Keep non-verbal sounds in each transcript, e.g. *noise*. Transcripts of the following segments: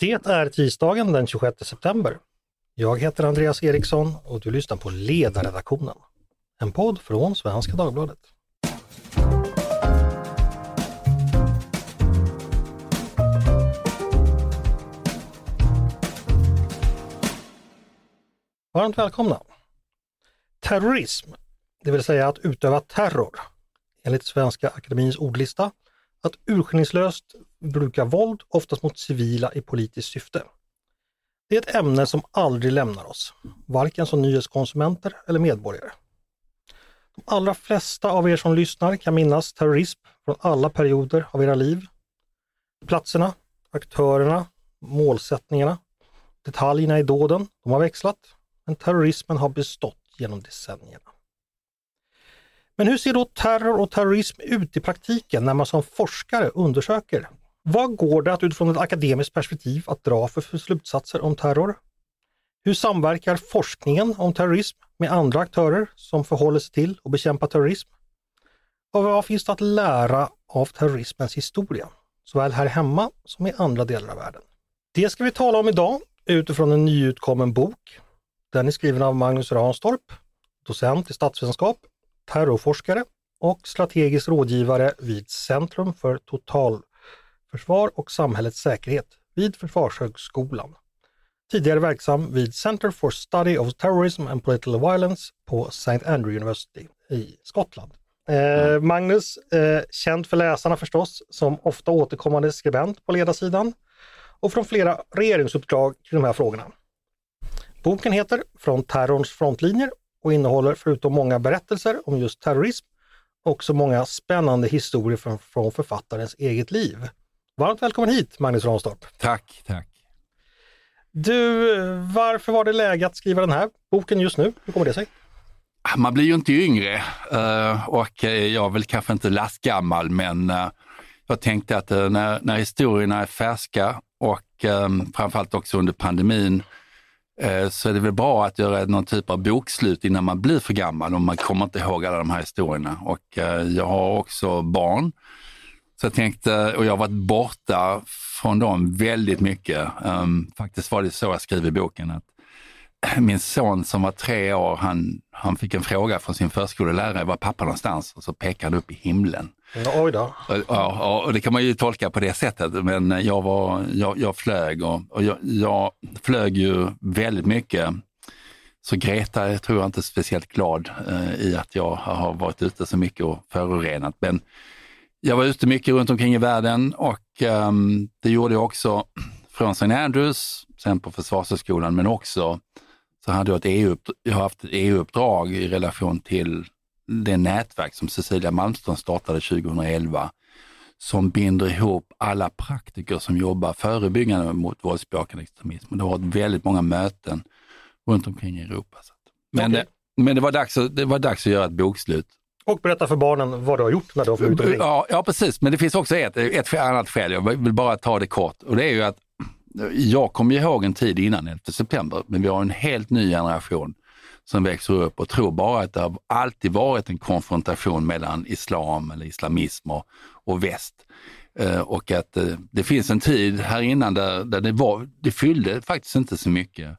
Det är tisdagen den 26 september. Jag heter Andreas Eriksson och du lyssnar på Ledarredaktionen. En podd från Svenska Dagbladet. Varmt välkomna! Terrorism, det vill säga att utöva terror, enligt Svenska Akademins ordlista, att urskillningslöst bruka våld, oftast mot civila i politiskt syfte. Det är ett ämne som aldrig lämnar oss, varken som nyhetskonsumenter eller medborgare. De allra flesta av er som lyssnar kan minnas terrorism från alla perioder av era liv. Platserna, aktörerna, målsättningarna, detaljerna i dåden, de har växlat, men terrorismen har bestått genom decennierna. Men hur ser då terror och terrorism ut i praktiken när man som forskare undersöker? Vad går det att utifrån ett akademiskt perspektiv att dra för slutsatser om terror? Hur samverkar forskningen om terrorism med andra aktörer som förhåller sig till och bekämpar terrorism? Och vad finns det att lära av terrorismens historia, såväl här hemma som i andra delar av världen? Det ska vi tala om idag utifrån en nyutkommen bok. Den är skriven av Magnus Ranstorp, docent i statsvetenskap terrorforskare och strategisk rådgivare vid Centrum för totalförsvar och samhällets säkerhet vid Försvarshögskolan. Tidigare verksam vid Center for Study of Terrorism and Political Violence på St. Andrew University i Skottland. Eh, Magnus, eh, känd för läsarna förstås, som ofta återkommande skribent på ledarsidan och från flera regeringsuppdrag kring de här frågorna. Boken heter Från terrorns frontlinjer och innehåller förutom många berättelser om just terrorism också många spännande historier från, från författarens eget liv. Varmt välkommen hit Magnus Ranstorp! Tack, tack! Du, varför var det läge att skriva den här boken just nu? Hur kommer det sig? Man blir ju inte yngre eh, och jag är väl kanske inte lastgammal men eh, jag tänkte att eh, när, när historierna är färska och framförallt också under pandemin Eh, Eh, så är det väl bra att göra någon typ av bokslut innan man blir för gammal och man kommer inte ihåg alla de här historierna. Och eh, jag har också barn. Så jag tänkte, och jag har varit borta från dem väldigt mycket. Ehm, faktiskt var det så jag skrev i boken att *clears throat* min son som var tre år, han, han fick en fråga från sin förskolelärare, var pappa någonstans? Och så pekade han upp i himlen. oj då. Ja, och det kan man ju tolka på det sättet, men jag, var, jag, jag flög och, och jag, jag, flög ju väldigt mycket. Så Greta jag tror jag inte är speciellt glad eh, i att jag har varit ute så mycket och förorenat. Men jag var ute mycket runt omkring i världen och eh, det gjorde jag också från St. Andrews, sen på Försvarshögskolan, men också så hade jag, ett EU, jag har haft ett EU-uppdrag i relation till det nätverk som Cecilia Malmström startade 2011 som binder ihop alla praktiker som jobbar förebyggande mot våldsbejakande extremism. Det har varit väldigt många möten runt omkring i Europa. Men, okay. det, men det, var dags att, det var dags att göra ett bokslut. Och berätta för barnen vad du har gjort när du har varit ute ja, ja, precis. Men det finns också ett, ett annat skäl. Jag vill bara ta det kort. Och det är ju att jag kommer ihåg en tid innan 11 september, men vi har en helt ny generation som växer upp och tror bara att det har alltid varit en konfrontation mellan islam eller islamism och, och väst. Eh, och att eh, det finns en tid här innan där, där det, var, det fyllde faktiskt inte så mycket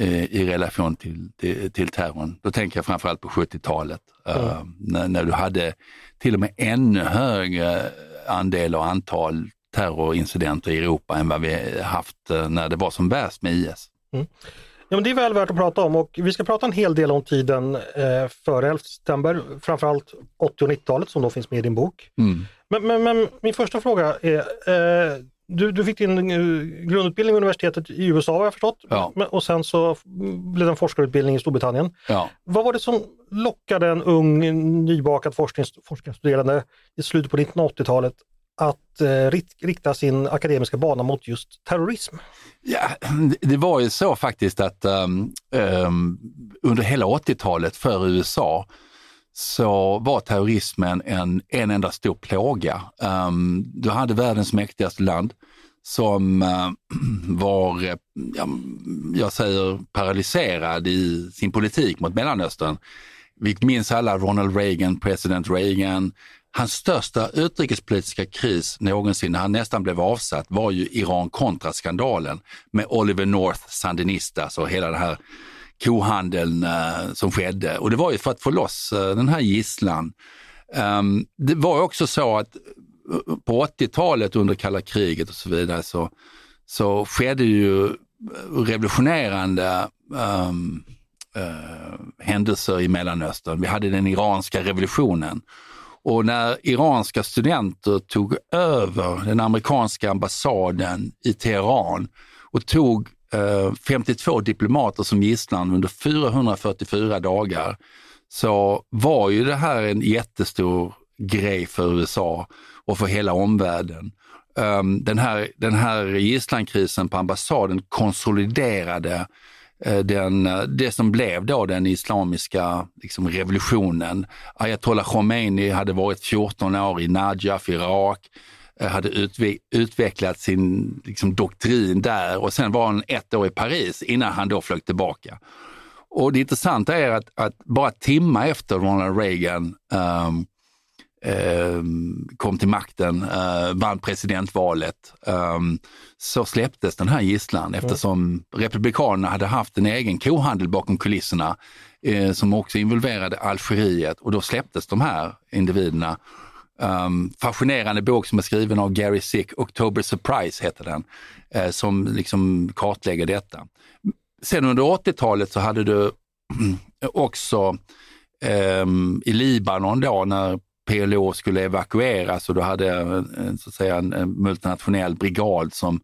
eh, i relation till, till, till terrorn. Då tänker jag framförallt på 70-talet mm. när, när du hade till och med ännu högre andel och antal terrorincidenter i Europa än vad vi haft eh, när det var som värst med IS. Mm. Ja, men det är väl värt att prata om och vi ska prata en hel del om tiden eh, före 11 september, framförallt 80 och 90-talet som då finns med i din bok. Mm. Men, men, men, min första fråga är, eh, du, du fick din eh, grundutbildning vid universitetet i USA har jag förstått ja. och sen så blev det en forskarutbildning i Storbritannien. Ja. Vad var det som lockade en ung nybakad forskarstuderande i slutet på 1980-talet att eh, rikta sin akademiska bana mot just terrorism? Ja, det var ju så faktiskt att um, um, under hela 80-talet för USA så var terrorismen en, en enda stor plåga. Um, du hade världens mäktigaste land som uh, *clears throat* var, ja, jag säger paralyserad i sin politik mot Mellanöstern. Vi minns alla Ronald Reagan, president Reagan, Hans största utrikespolitiska kris någonsin, när han nästan blev avsatt, var ju Iran-kontraskandalen med Oliver North, Sandinistas alltså och hela den här kohandeln eh, som skedde. Och det var ju för att få loss eh, den här gisslan. Um, det var också så att eh, på 80-talet under kalla kriget och så vidare så, så skedde ju revolutionerande um, uh, händelser i Mellanöstern. Vi hade den iranska revolutionen och när iranska studenter tog över den amerikanska ambassaden i Teheran och tog eh, 52 diplomater som gisslan under 444 dagar så var ju det här en jättestor grej för USA och för hela omvärlden. Um, den, här, den här gisslankrisen på ambassaden konsoliderade Eh, den, eh, det som blev då den islamiska liksom, revolutionen. Ayatollah Khomeini hade varit 14 år i Najaf, Irak, eh, hade utve utvecklat sin liksom, doktrin där och sen var han ett år i Paris innan han då flög tillbaka. Och det intressanta är att, att bara timmar efter Ronald Reagan um, kom till makten, eh, vann presidentvalet, eh, så släpptes den här gisslan eftersom. Republikanerna hade haft en egen kohandel bakom kulisserna eh, som också involverade Algeriet och då släpptes de här individerna. Um, fascinerande bok som är skriven av Gary Sick, October Surprise heter den, eh, som liksom kartlägger detta. Sen under 80-talet så hade du *clears throat* också um, i Libanon då när PLO skulle evakueras och då hade en, så att säga, en, multinationell brigad som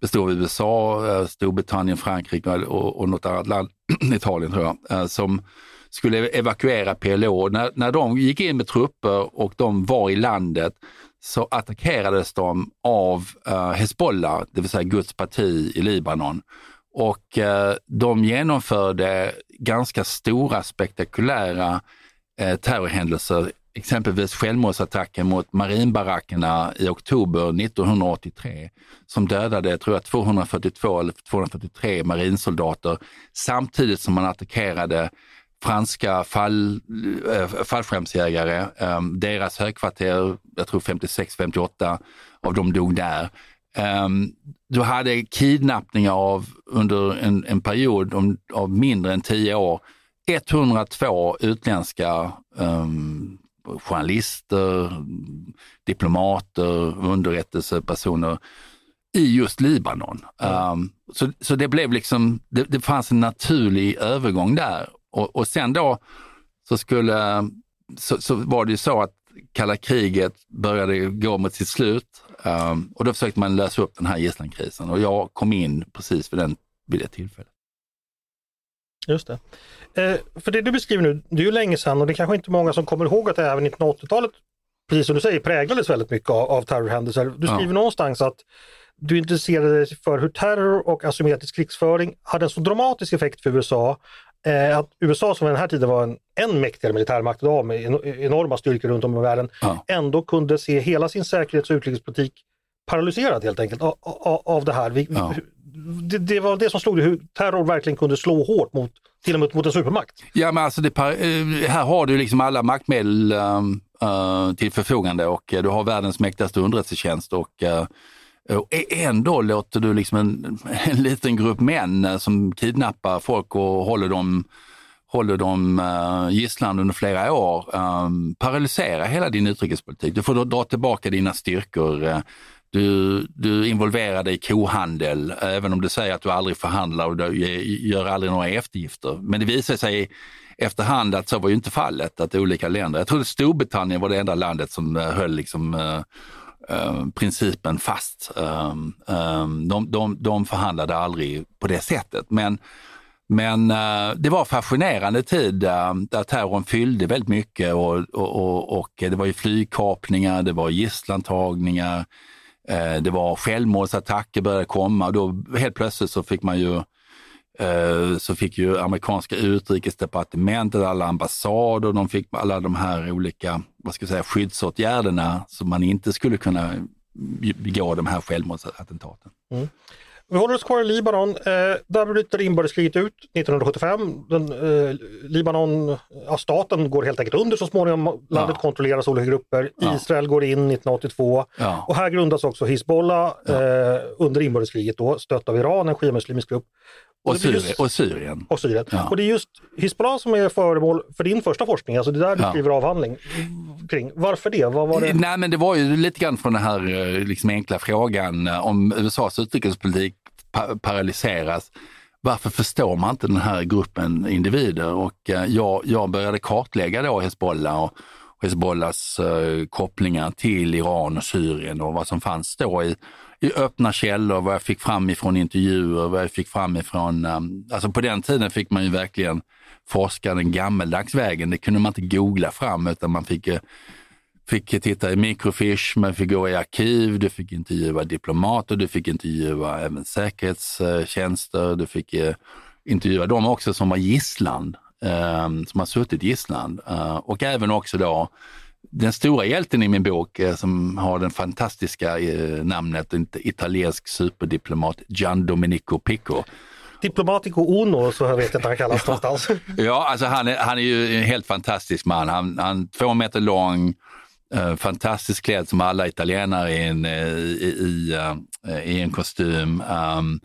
bestod av USA, eh, Storbritannien, Frankrike och, och något annat land, *clears throat* Italien tror jag, eh, som skulle evakuera PLO. När, när de gick in med trupper och de var i landet så attackerades de av uh, Hezbollah, det vill säga Guds parti i Libanon. Och uh, de genomförde ganska stora spektakulära uh, terrorhändelser exempelvis självmordsattacken mot marinbarackerna i oktober 1983 som dödade, tror jag, 242 eller 243 marinsoldater samtidigt som man attackerade franska fall, äh, fallskärmsjägare. Ehm, deras högkvarter, jag tror 56-58 av dem dog där. Ehm, du hade kidnappningar av, under en, en period om, av mindre än tio år, 102 utländska um, journalister, diplomater, underrättelsepersoner i just Libanon. Um, så, så det blev liksom, det, det fanns en naturlig övergång där. Och, och sen då så skulle, så, så var det ju så att kalla kriget började gå mot sitt slut um, och då försökte man lösa upp den här gisslankrisen och jag kom in precis vid, den, vid det tillfället. Just det. Eh, för det du beskriver nu, det är ju länge sedan och det är kanske inte många som kommer ihåg att även 1980-talet, precis som du säger, präglades väldigt mycket av, av terrorhändelser. Du skriver ja. någonstans att du intresserade dig för hur terror och asymmetrisk krigsföring hade en så dramatisk effekt för USA eh, att USA som vid den här tiden var en än mäktigare militärmakt idag med enorma styrkor runt om i världen, ja. ändå kunde se hela sin säkerhets och utrikespolitik paralyserad helt enkelt av, av, av det här. Vi, ja det, det, var det som slog dig, hur terror verkligen kunde slå hårt mot till och med mot en supermakt. Ja men alltså det, eh, här har du liksom alla maktmedel äh, till förfogande och du har världens mäktigaste underrättelsetjänst och äh, och ändå låter du liksom en, *laughs* en liten grupp män som kidnappar folk och håller dem, håller dem uh, gisslan under flera år um, paralysera hela din utrikespolitik. Du får då dra tillbaka dina styrkor. Uh, du, du är involverad i kohandel, även om du säger att du aldrig förhandlar och du gör aldrig några eftergifter. Men det visar sig efterhand att så var ju inte fallet, att olika länder, jag tror att Storbritannien var det enda landet som eh, höll liksom, uh, uh, principen fast. Um, um, de, de, de förhandlade aldrig på det sättet. Men men uh, det var fascinerande tid uh, där terrorn fyllde väldigt mycket och, och, och, och, det var ju flygkapningar, det var gisslantagningar, Eh, det var självmordsattacker började komma och då helt plötsligt så fick man ju eh, så fick ju amerikanska utrikesdepartementet, alla ambassader, de fick alla de här olika vad ska jag säga, skyddsåtgärderna så man inte skulle kunna begå de här självmordsattentaten. Mm. Vi håller oss kvar i Libanon. Eh, där bryter inbördeskriget ut 1975. Den, eh, Libanon, ja, staten går helt enkelt under så småningom. Landet Ja. kontrolleras av olika grupper. Ja. Israel går in 1982 Ja. och här grundas också Hizbollah eh, under inbördeskriget då, stött av Iran, en shiamuslimsk grupp. Och, Syrien, just- och Syrien. och Syrien. Ja. Och det är just Hizbollah som är föremål för din första forskning, alltså det är där du Ja. skriver avhandling kring. Varför det? Vad var det? Nej, men det var ju lite grann från den här eh, liksom enkla frågan eh, om USAs utrikespolitik pa- paralyseras. Varför förstår man inte den här gruppen individer? Och eh, jag, jag började kartlägga då Hezbollah och Hezbollahs kopplingar till Iran och Syrien och vad som fanns då i, i öppna källor, vad jag fick fram ifrån intervjuer, vad jag fick fram ifrån, eh, alltså på den tiden fick man ju verkligen forska den gammeldags vägen. Det kunde man inte googla fram utan man fick eh, fick titta i microfiche, man fick gå i arkiv, du fick intervjua diplomater, du fick intervjua även säkerhetstjänster, du fick eh, intervjua dem också som var gisslan, som har suttit gisslan. Och även också då den stora hjälten i min bok eh, som har den fantastiska eh, namnet en italiensk superdiplomat Gian Domenico Pico. Diplomatico Uno, så jag vet inte han kallas *laughs* någonstans. Ja, alltså han är, han är ju en helt fantastisk man. Han, han två meter lång, eh, fantastiskt klädd som alla italienare i en, i, i, i en kostym. Um,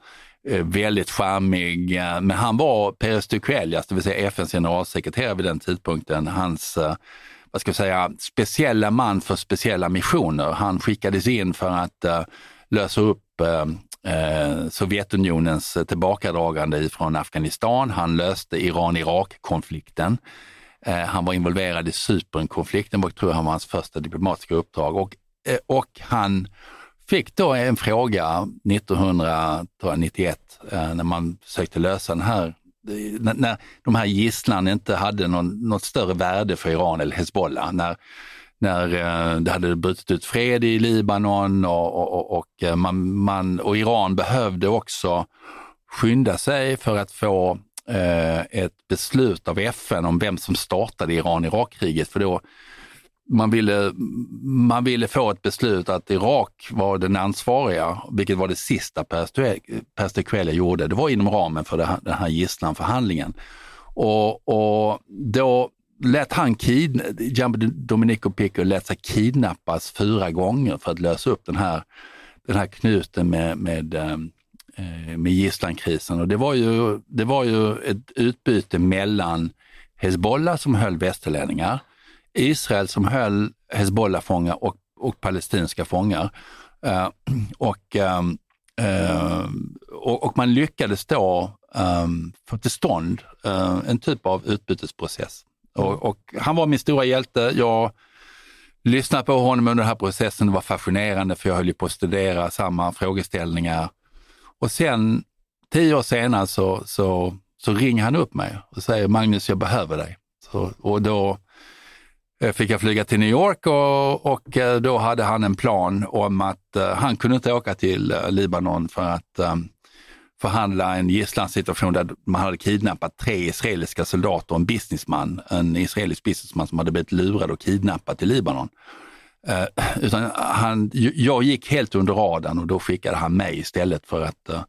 väldigt charmig, men han var Peres Duquelias, det vill säga FNs generalsekreterare vid den tidpunkten. Hans vad ska jag säga, speciella man för speciella missioner. Han skickades in för att uh, lösa upp uh, Sovjetunionens tillbakadragande från Afghanistan. Han löste Iran-Irak-konflikten. Han var involverad i Cypernkonflikten, och tror jag han var hans första diplomatiska uppdrag. Och, och han fick då en fråga 1991 när man försökte lösa den här när, när de här gisslan inte hade någon, något större värde för Iran eller Hezbollah. När, när eh, det hade brutit ut fred i Libanon och, och, och, eh, man, man, och Iran behövde också skynda sig för att få eh, ett beslut av FN om vem som startade Iran-Irak-kriget. För då man ville, man ville få ett beslut att Irak var den ansvariga, vilket var det sista Perstequelia gjorde. Det var inom ramen för här, den här gisslanförhandlingen. Och, och då lät han kid, Domenico Pico lät sig kidnappas fyra gånger för att lösa upp den här, den här knuten med, med, eh, med gisslankrisen. Och det var, ju, det var ju ett utbyte mellan Hezbollah som höll västerlänningar, Israel som höll Hezbollah-fångar och, och palestinska fångar. Uh, och, um, uh, och, och, man lyckades då um, få till stånd uh, en typ av utbytesprocess. Och, och, han var min stora hjälte. Jag lyssnade på honom under den här processen. Det var fascinerande för jag höll ju på att studera samma frågeställningar. Och sen tio år senare så, så, så ringer han upp mig och säger Magnus, jag behöver dig. Så, och då Eh, fick jag flyga till New York och, och eh, då hade han en plan om att uh, han kunde inte åka till uh, Libanon för att um, förhandla en gisslansituation där man hade kidnappat tre israeliska soldater och en businessman, en israelisk businessman som hade blivit lurad och kidnappad till Libanon. Uh, utan han, jag gick helt under radarn och då skickade han mig istället för att,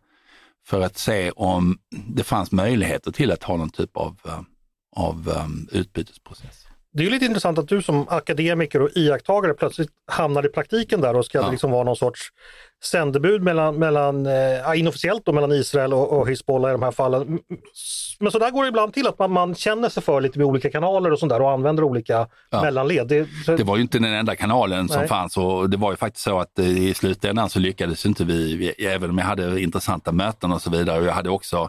för att se om det fanns möjligheter till att ha någon typ av, av um, utbytesprocess. Det är lite intressant att du som akademiker och iakttagare plötsligt hamnar i praktiken där och ska ja. liksom vara någon sorts sändebud mellan, mellan eh, inofficiellt då, mellan Israel och, och Hizbollah i de här fallen. Men så där går det ibland till att man, man känner sig för lite med olika kanaler och sånt där och använder olika ja. mellanled. Det, så... det, var ju inte den enda kanalen som Nej. fanns och det var ju faktiskt så att i slutändan så lyckades inte vi, vi, även om jag hade intressanta möten och så vidare och jag hade också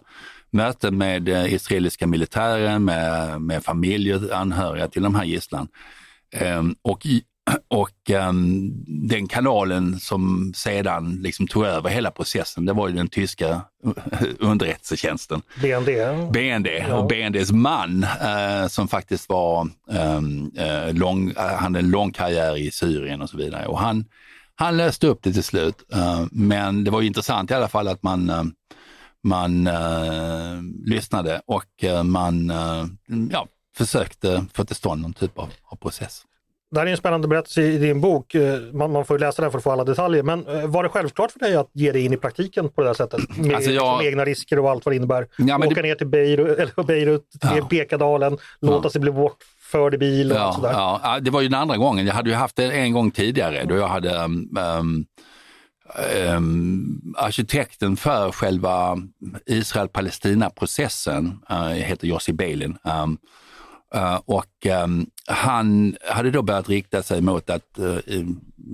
möten med israeliska militären, med, med familjer, anhöriga till de här gisslan. Um, och *clears throat* och um, den kanalen som sedan liksom tog över hela processen, det var ju den tyska *laughs* underrättelsetjänsten. BND. BND ja. och BNDs man uh, som faktiskt var, um, uh, lång, han hade en lång karriär i Syrien och så vidare. Och han, han löste upp det till slut. men det var intressant i alla fall att man man eh, lyssnade och eh, man eh, ja, försökte få till stånd någon typ av, av, process. Det här är en spännande berättelse i din bok. Eh, man, man får läsa den för att få alla detaljer. Men eh, var det självklart för dig att ge dig in i praktiken på det här sättet? Med Alltså, jag- liksom egna risker och allt vad det innebär. Ja, Åka det- ner till Beirut, *laughs* eller Beirut till Ja. Bekadalen, låta sig bli bortförd i bil och Ja, sådär. ja, ja, det var ju den andra gången. Jag hade ju haft det en gång tidigare då jag hade um, um, arkitekten för själva Israel-Palestina-processen, uh, heter Jossi Beilin. Um, uh, och um, han hade då börjat rikta sig mot att uh,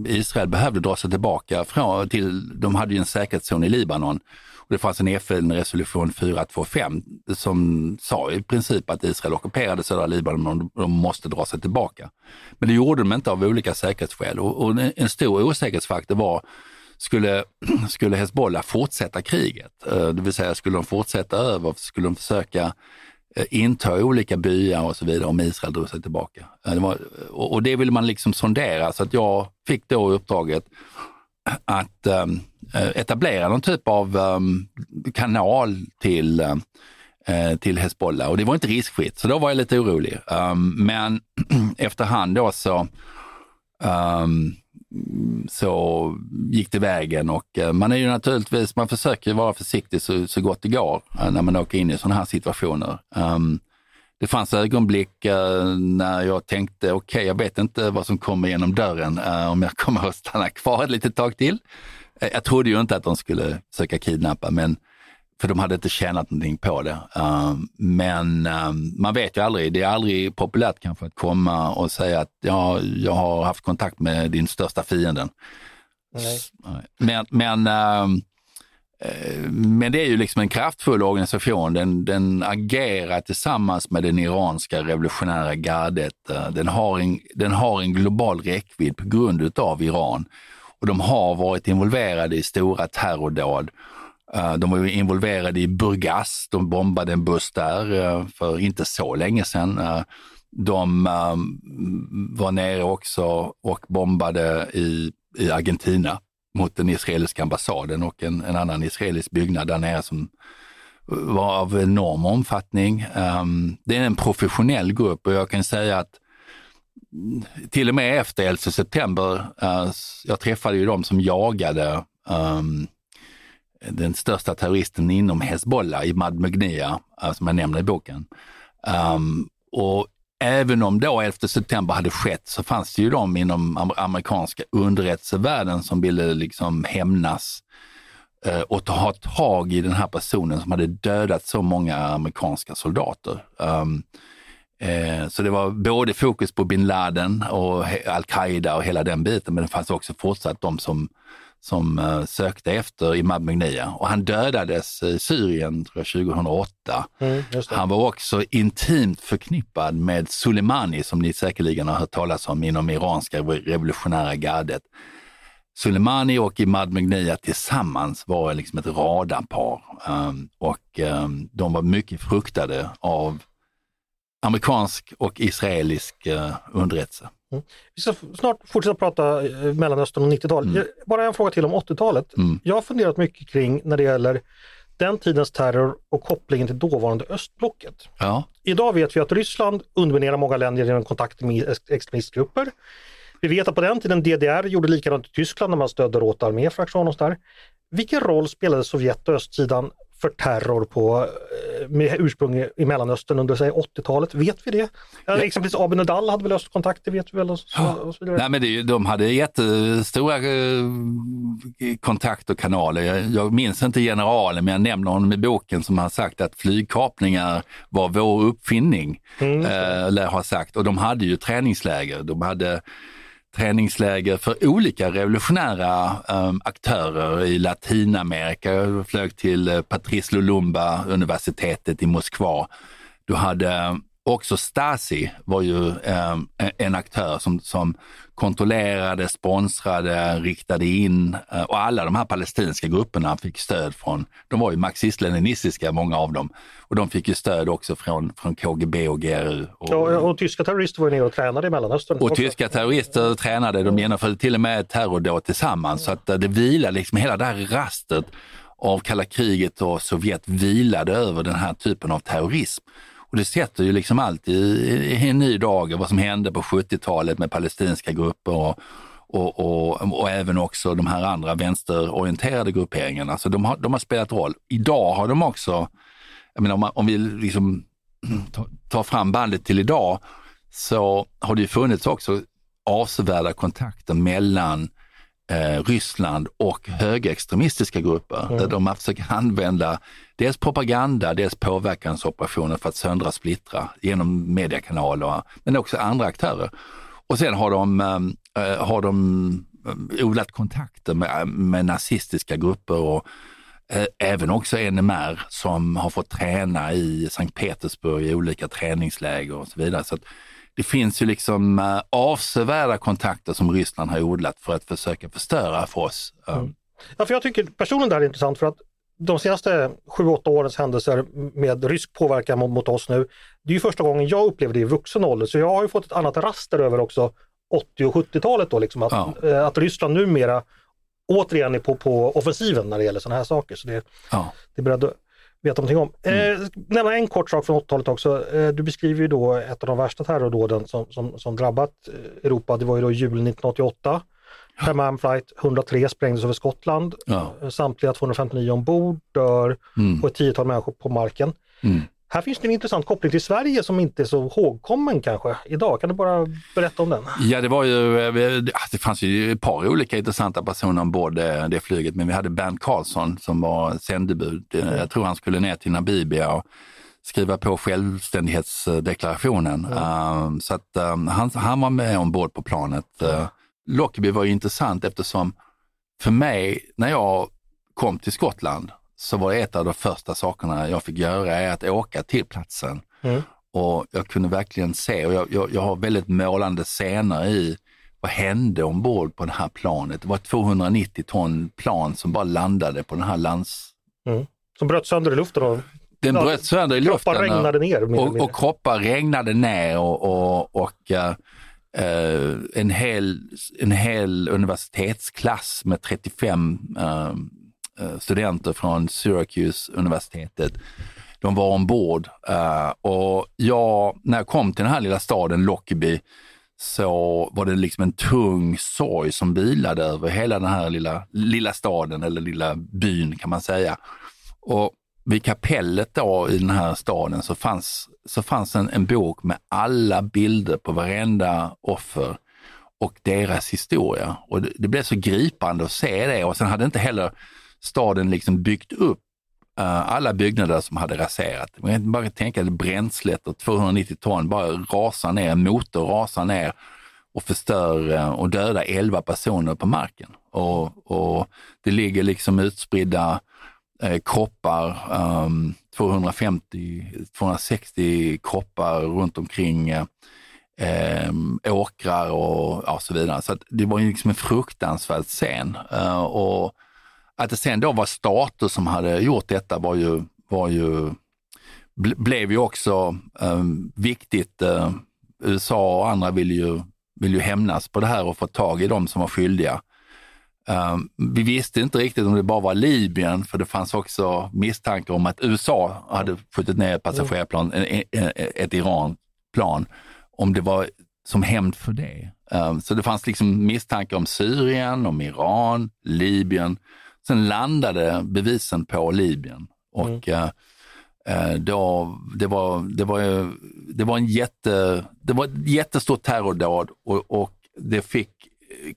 Israel behövde dra sig tillbaka från, till, de hade ju en säkerhetszon i Libanon. Och det fanns en FN-resolution 425 som sa i princip att Israel ockuperade södra Libanon och de måste dra sig tillbaka. Men det gjorde de inte av olika säkerhetsskäl och, och en stor osäkerhetsfaktor var skulle, *clears throat* skulle Hezbollah fortsätta kriget? Eh, det vill säga, skulle de fortsätta över? Skulle de försöka eh, inta olika byar och så vidare om Israel drog sig tillbaka? Eh, det var, och det ville man liksom sondera, så att jag fick då uppdraget *clears throat* att um, etablera någon typ av um, kanal till, um, till Hezbollah och det var inte riskfritt, så då var jag lite orolig. Um, men *clears throat* efterhand då så, så gick det vägen och eh, man är ju naturligtvis, man försöker vara försiktig så, så gott det går eh, när man åker in i sådana här situationer. Um, det fanns ögonblick uh, när jag tänkte, okej, jag vet inte vad som kommer genom dörren, uh, om jag kommer att stanna kvar ett litet tag till. Jag trodde ju inte att de skulle söka kidnappa, men för de hade inte tjänat någonting på det. Eh, men eh, man vet ju aldrig, det är aldrig populärt kanske att komma och säga att ja, jag har haft kontakt med din största fienden. Nej. Men, men, eh, men det är ju liksom en kraftfull organisation. Den, den agerar tillsammans med den iranska revolutionära gardet. Den har en, den har en global räckvidd på grund av Iran. Och de har varit involverade i stora terrordåd. Eh, de var ju involverade i Burgas, de bombade en buss där eh, för inte så länge sedan. Eh, de ehm, var nere också och bombade i, i Argentina mot den israeliska ambassaden och en, en annan israelisk byggnad där nere som var av enorm omfattning. Ehm, det är en professionell grupp och jag kan säga att till och med efter 11 september, jag träffade ju de som jagade um, den största terroristen inom Hezbollah, Imad Madmugnia, eh, som jag nämner i boken. Um, och även om då 11 september hade skett så fanns det ju de inom amerikanska underrättelsevärlden som ville liksom hämnas uh, och ta ha tag i den här personen som hade dödat så många amerikanska soldater. Um, eh, så det var både fokus på bin Laden och al-Qaida och hela den biten, men det fanns också fortsatt de som, som eh, sökte efter Imad Mugnia. Och han dödades i Syrien tror jag, 2008. Mm. Han var också intimt förknippad med Soleimani som ni säkerligen har hört talas om inom iranska revolutionära gardet. Soleimani och Imad Mugnia tillsammans var liksom ett radarpar um, och um, de var mycket fruktade av amerikansk och israelisk uh, underrättelse. Vi ska snart fortsätta prata eh, Mellanöstern och 90-talet. Jag- Bara en fråga till om 80-talet. Mm. Jag har funderat mycket kring när det gäller den tidens terror och kopplingen till dåvarande östblocket. Ja, Idag vet vi att Ryssland underminerar många länder genom kontakter med ex- extremistgrupper. Vi vet att på den tiden DDR gjorde likadant i Tyskland när man stödde Rote arméfraktion och sådär. Vilken roll spelade Sovjet och östsidan för terror på, eh, med ursprung i- Mellanöstern under säg 80-talet? Vet vi det? Ja. Exempelvis Abu Nidal hade väl östkontakter, vet vi väl? Och så, och så. Nej, men det, de hade jättestora eh, kontakt och kanaler. Jag, jag minns inte generalen, men jag nämner honom i boken som har sagt att flygkapningar var vår uppfinning, Mm. eh, lär ha sagt. Och de hade ju träningsläger. De hade träningsläger för olika revolutionära um, aktörer i Latinamerika. Jag flög till eh, Patrice Lumumba universitetet i Moskva. Du hade också Stasi var ju eh, en aktör som, som kontrollerade, sponsrade, riktade in eh, och alla de här palestinska grupperna fick stöd från, de var ju marxist-leninistiska många av dem och de fick ju stöd också från, från KGB och GRU. Och, Och, och tyska terrorister var ju nere och tränade i Mellanöstern. och också. tyska terrorister tränade, de genomförde till och med terrordåd tillsammans. Så att eh, det vilade liksom hela det här rastet av kalla kriget och Sovjet vilade över den här typen av terrorism. Och det sätter ju liksom allt i, i en ny dag, vad som hände på 70-talet med palestinska grupper och, och, och, och, även också de här andra vänsterorienterade grupperingarna. Så de har, de har spelat roll. Idag har de också, jag menar, om, man, om vi liksom tar fram bandet till idag, så har det ju funnits också avsevärda kontakter mellan eh, Ryssland och högerextremistiska grupper mm. där de försöker använda dels propaganda, dels påverkansoperationer för att söndra splittra genom mediekanaler, men också andra aktörer. Och sen har de, äh, har de eh, odlat kontakter med, med nazistiska grupper och äh, även också NMR som har fått träna i Sankt Petersburg i olika träningsläger och så vidare. Så det finns ju liksom äh, avsevärda kontakter som Ryssland har odlat för att försöka förstöra för oss. Mm. Ja, för jag tycker personen där är intressant för att de senaste 7-8 årens händelser med rysk påverkan mot, mot, oss nu, det är ju första gången jag upplever det i vuxen ålder. Så jag har ju fått ett annat raster över också 80 och 70-talet då, liksom, att, ja. Eh, att Ryssland numera återigen är på, på offensiven när det gäller sådana här saker. Så det, ja. det är veta någonting om. Mm. Eh, nämna en kort sak från 80-talet också. Eh, du beskriver ju då ett av de värsta terrordåden som, som, som drabbat eh, Europa. Det var ju då julen 1988. Sherman flight 103 sprängdes över Skottland. Ja. Samtliga 259 ombord dör mm. och ett tiotal människor på marken. Mm. Här finns det en intressant koppling till Sverige som inte är så ihågkommen kanske idag. Kan du bara berätta om den? Ja, det var ju, eh, det fanns ju ett par olika intressanta personer ombord det flyget, men vi hade Bernt Karlsson som var sändebud. Mm. Jag tror han skulle ner till Namibia och skriva på självständighetsdeklarationen. Mm. så att han, han var med ombord på planet. Lockerbie var ju intressant eftersom för mig, när jag kom till Skottland, så var ett av de första sakerna jag fick göra är att åka till platsen. Mm. Och jag kunde verkligen se, och jag, jag, jag, har väldigt målande scener i vad hände ombord på det här planet. Det var ett 290 ton plan som bara landade på den här lands... Mm. Som bröt sönder i luften? Och... Den bröt sönder i luften. Kroppar regnade ner. Och, och, kroppar regnade ner och, och, och uh, Uh, en, hel, en hel universitetsklass med 35 uh, uh, Eh, studenter från Syracuse-universitetet. De var ombord eh, och jag, när jag kom till den här lilla staden Lockerbie så var det liksom en tung sorg som vilade över hela den här lilla, lilla staden eller lilla byn kan man säga. Och vid kapellet då i den här staden så fanns, så fanns en, en bok med alla bilder på varenda offer och deras historia. Och det, det, blev så gripande att se det och sen hade inte heller staden liksom byggt upp uh, alla byggnader som hade raserat. Man kan bara tänka dig bränslet och 290 ton bara rasar ner, en motor rasar ner och förstör uh, och dödar 11 personer på marken. Och, och det ligger liksom utspridda eh, kroppar, ehm, um, 250-260 kroppar runt omkring eh, ehm, åkrar och och så vidare. Så det var ju liksom en fruktansvärd scen. Eh, och att det sen då var stater som hade gjort detta var ju, var ju blev ju också um, viktigt. Uh, USA och andra vill ju, vill ju hämnas på det här och få tag i de som var skyldiga. Um, vi visste inte riktigt om det bara var Libyen, för det fanns också misstankar om att USA hade skjutit ner ett passagerarplan, ett Iranplan, om det var som hämnd för det. Um, så det fanns liksom misstankar om Syrien, om Iran, Libyen. Sen landade bevisen på Libyen och mm. uh, då, det, var, det, var, det var en jätte, det var ett jättestort terrordåd och, och det fick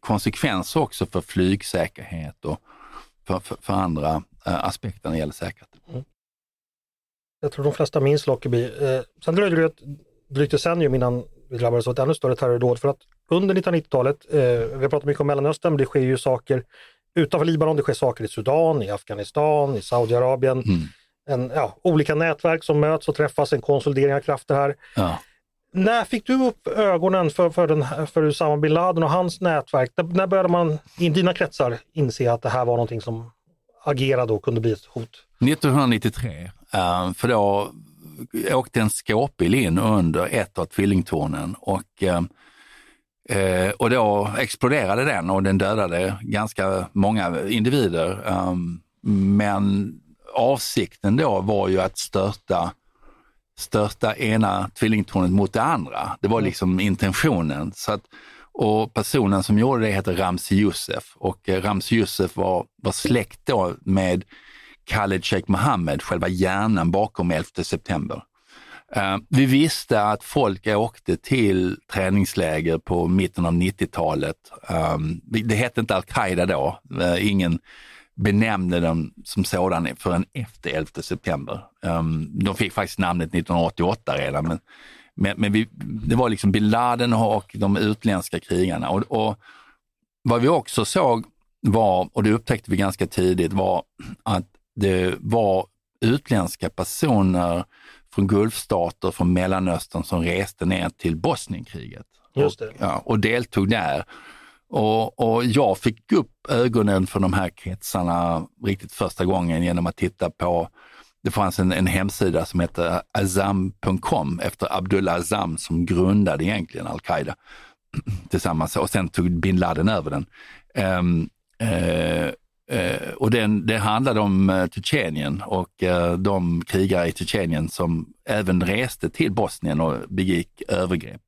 konsekvenser också för flygsäkerhet och för, för, för andra eh, aspekter när det gäller säkerhet. Mm. Jag tror de flesta minns Lockerbie. Eh, sen dröjde det ett drygt decennium innan vi drabbades av ett ännu större terrordåd för att under 1990-talet, eh, vi har pratat mycket om Mellanöstern, det sker ju saker utanför Libanon, det sker saker i Sudan, i Afghanistan, i Saudiarabien. Mm. En, ja, olika nätverk som möts och träffas, en konsolidering av krafter här. Ja. När fick du upp ögonen för, för, den, för Usama bin Laden och hans nätverk? När, började man i dina kretsar inse att det här var någonting som agerade och kunde bli ett hot? 1993, eh, för då åkte en skåpbil in under ett av tvillingtornen och, eh, och då exploderade den och den dödade ganska många individer. Eh, men avsikten då var ju att störta störta ena tvillingtornet mot det andra. Det var liksom intentionen. Så att, och personen som gjorde det heter Ramzi Youssef och eh, Ramzi Youssef var, var släkt då med Khaled Sheikh Mohammed, själva hjärnan bakom 11 september. Eh, vi visste att folk åkte till träningsläger på mitten av 90-talet. Ehm, det hette inte al-Qaida då. Eh, ingen benämnde dem som sådan förrän efter 11 september. Ehm, de fick faktiskt namnet 1988 redan, men, men, men vi, det var liksom bin Laden och de utländska krigarna. Och, och vad vi också såg var, och det upptäckte vi ganska tidigt, var att det var utländska personer från Gulfstater, från Mellanöstern som reste ner till Bosnienkriget. Och, ja, och deltog där. Och, och, jag fick upp ögonen för de här kretsarna riktigt första gången genom att titta på, det fanns en, en hemsida som hette azam.com efter Abdullah Azam som grundade egentligen al-Qaida *clears throat* tillsammans och sen tog bin Laden över den. Um, uh, Eh, och den, det handlade om eh, Tjetjenien och eh, de krigare i Tjetjenien som även reste till Bosnien och begick övergrepp.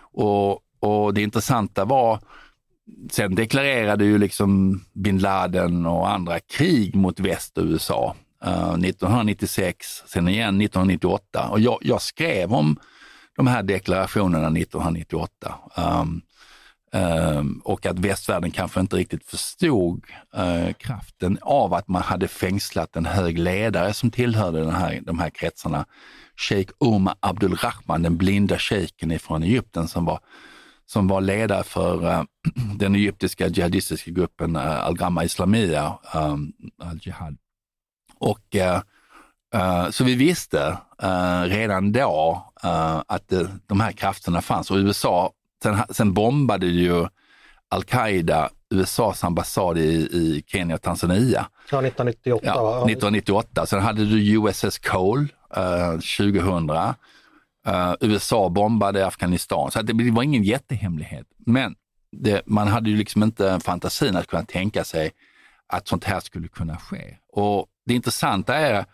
Och, och det intressanta var Sen deklarerade ju liksom bin Laden och andra krig mot väst och USA. eh, 1996, sen igen 1998 och jag, jag, skrev om de här deklarationerna 1998. Um, ehm, um, och att västvärlden kanske inte riktigt förstod uh, kraften av att man hade fängslat en hög ledare som tillhörde den här, de här kretsarna. Sheikh Omar Abdulrahman, den blinda shejken ifrån Egypten som var som var ledare för uh, *clears throat* den egyptiska jihadistiska gruppen uh, Al-Ghamma Islamia, um, ehm, Al-Jihad. Och så vi visste redan då att de här krafterna fanns och USA, sen, sen bombade ju Al-Qaida USAs ambassad i, i Kenya och Tanzania. Ja, 1998. Ja, 1998. Sen hade du USS Cole 2000 Uh, USA bombade Afghanistan, så det var ingen jättehemlighet. Men det, man hade ju liksom inte fantasin att kunna tänka sig att sånt här skulle kunna ske. Och det intressanta är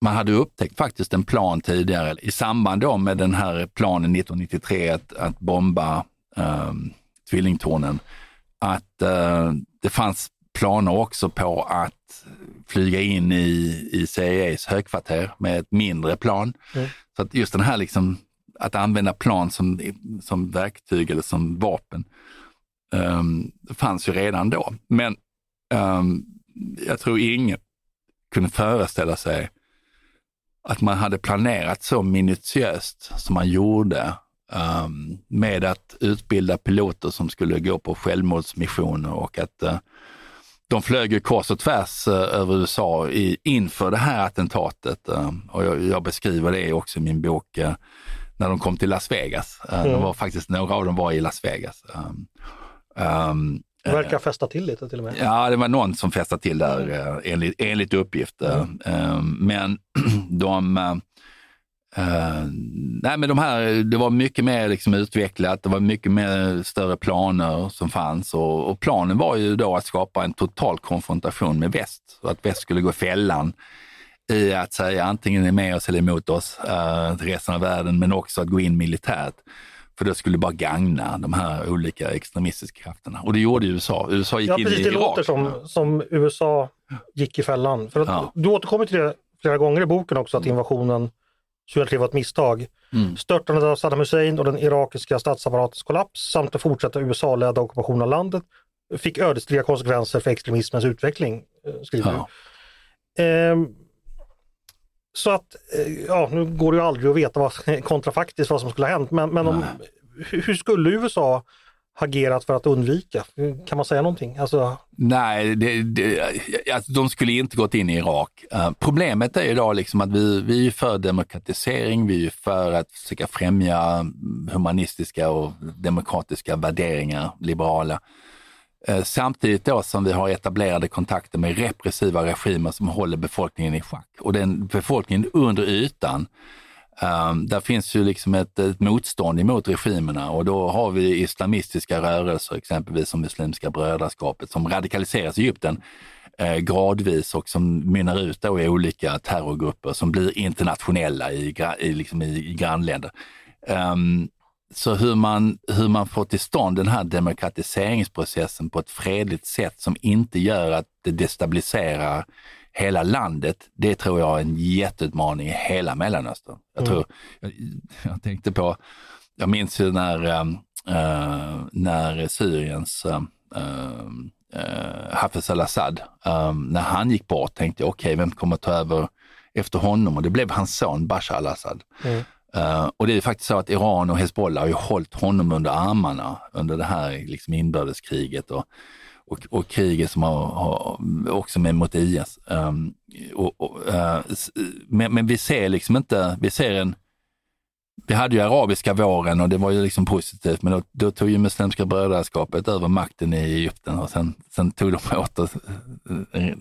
man hade upptäckt faktiskt en plan tidigare i samband då med den här planen 1993 att, att bomba um, tvillingtornen, att uh, det fanns planer också på att flyga in i, i CIAs högkvarter med ett mindre plan. Mm. Så att just den här liksom, att använda plan som, som verktyg eller som vapen um, fanns ju redan då. Men um, jag tror ingen kunde föreställa sig att man hade planerat så minutiöst som man gjorde um, med att utbilda piloter som skulle gå på självmordsmissioner och att uh, de flög ju kors och tvärs uh, över USA i, inför det här attentatet. Uh, och jag, jag, beskriver det också i min bok när de kom till Las Vegas. Mm. De var faktiskt, några av dem var i Las Vegas. Um, um, det verkar fästa till lite till och med. Ja, det var någon som fästade till där mm. enligt, enligt uppgift. Mm. Um, men *clears throat* de Uh, nej men de här, det var mycket mer liksom utvecklat, det var mycket mer större planer som fanns och, och, planen var ju då att skapa en total konfrontation med väst. Så att väst skulle gå fällan i att säga antingen är med oss eller emot oss, uh, resten av världen, men också att gå in militärt. För det skulle bara gagna de här olika extremistiska krafterna. Och det gjorde USA. USA gick ja, in precis, i det Irak. låter som, som USA gick i fällan. För att ja. Du återkommer till det flera gånger i boken också, att invasionen 2003 var ett misstag. Mm. Störtandet av Saddam Hussein och den irakiska statsapparatens kollaps samt den fortsatta USA-ledda ockupationen av landet fick ödesdigra konsekvenser för extremismens utveckling, eh, skriver ja. du. Ehm, så att, eh, ja nu går det ju aldrig att veta vad, *laughs* kontrafaktiskt vad som skulle ha hänt, men, men om, hur skulle USA agerat för att undvika? Kan man säga någonting? Alltså... Nej, det, det, alltså, de skulle inte gått in i Irak. Uh, problemet är idag liksom att vi, vi är för demokratisering, vi är för att försöka främja humanistiska och demokratiska värderingar, liberala. Eh, samtidigt då som vi har etablerade kontakter med repressiva regimer som håller befolkningen i schack. Och den befolkningen under ytan Um, där finns ju liksom ett, ett motstånd emot regimerna och då har vi islamistiska rörelser, exempelvis som Muslimska brödraskapet, som radikaliseras i Egypten eh, gradvis och som mynnar ut då i olika terrorgrupper som blir internationella i, i, liksom i, i grannländer. Um, så hur man, hur man får till stånd den här demokratiseringsprocessen på ett fredligt sätt som inte gör att det destabiliserar hela landet, det tror jag är en jätteutmaning i hela Mellanöstern. Jag, tror, jag, jag tänkte på, jag minns ju när, äh, när Syriens äh, äh, Hafez al-Assad, när han gick bort tänkte jag, okej, okay, vem kommer ta över efter honom? Och det blev hans son Bashar al-Assad. Mm. Uh, och det är faktiskt så att Iran och Hezbollah har ju hållit honom under armarna under det här liksom inbördeskriget och, och, och kriget som har, har också med mot IS. Um, ehm, och, och, uh, men, men, vi ser liksom inte, vi ser en, vi hade ju arabiska våren och det var ju liksom positivt, men då, då tog ju Muslimska brödraskapet över makten i Egypten och sen, sen tog de åter eh,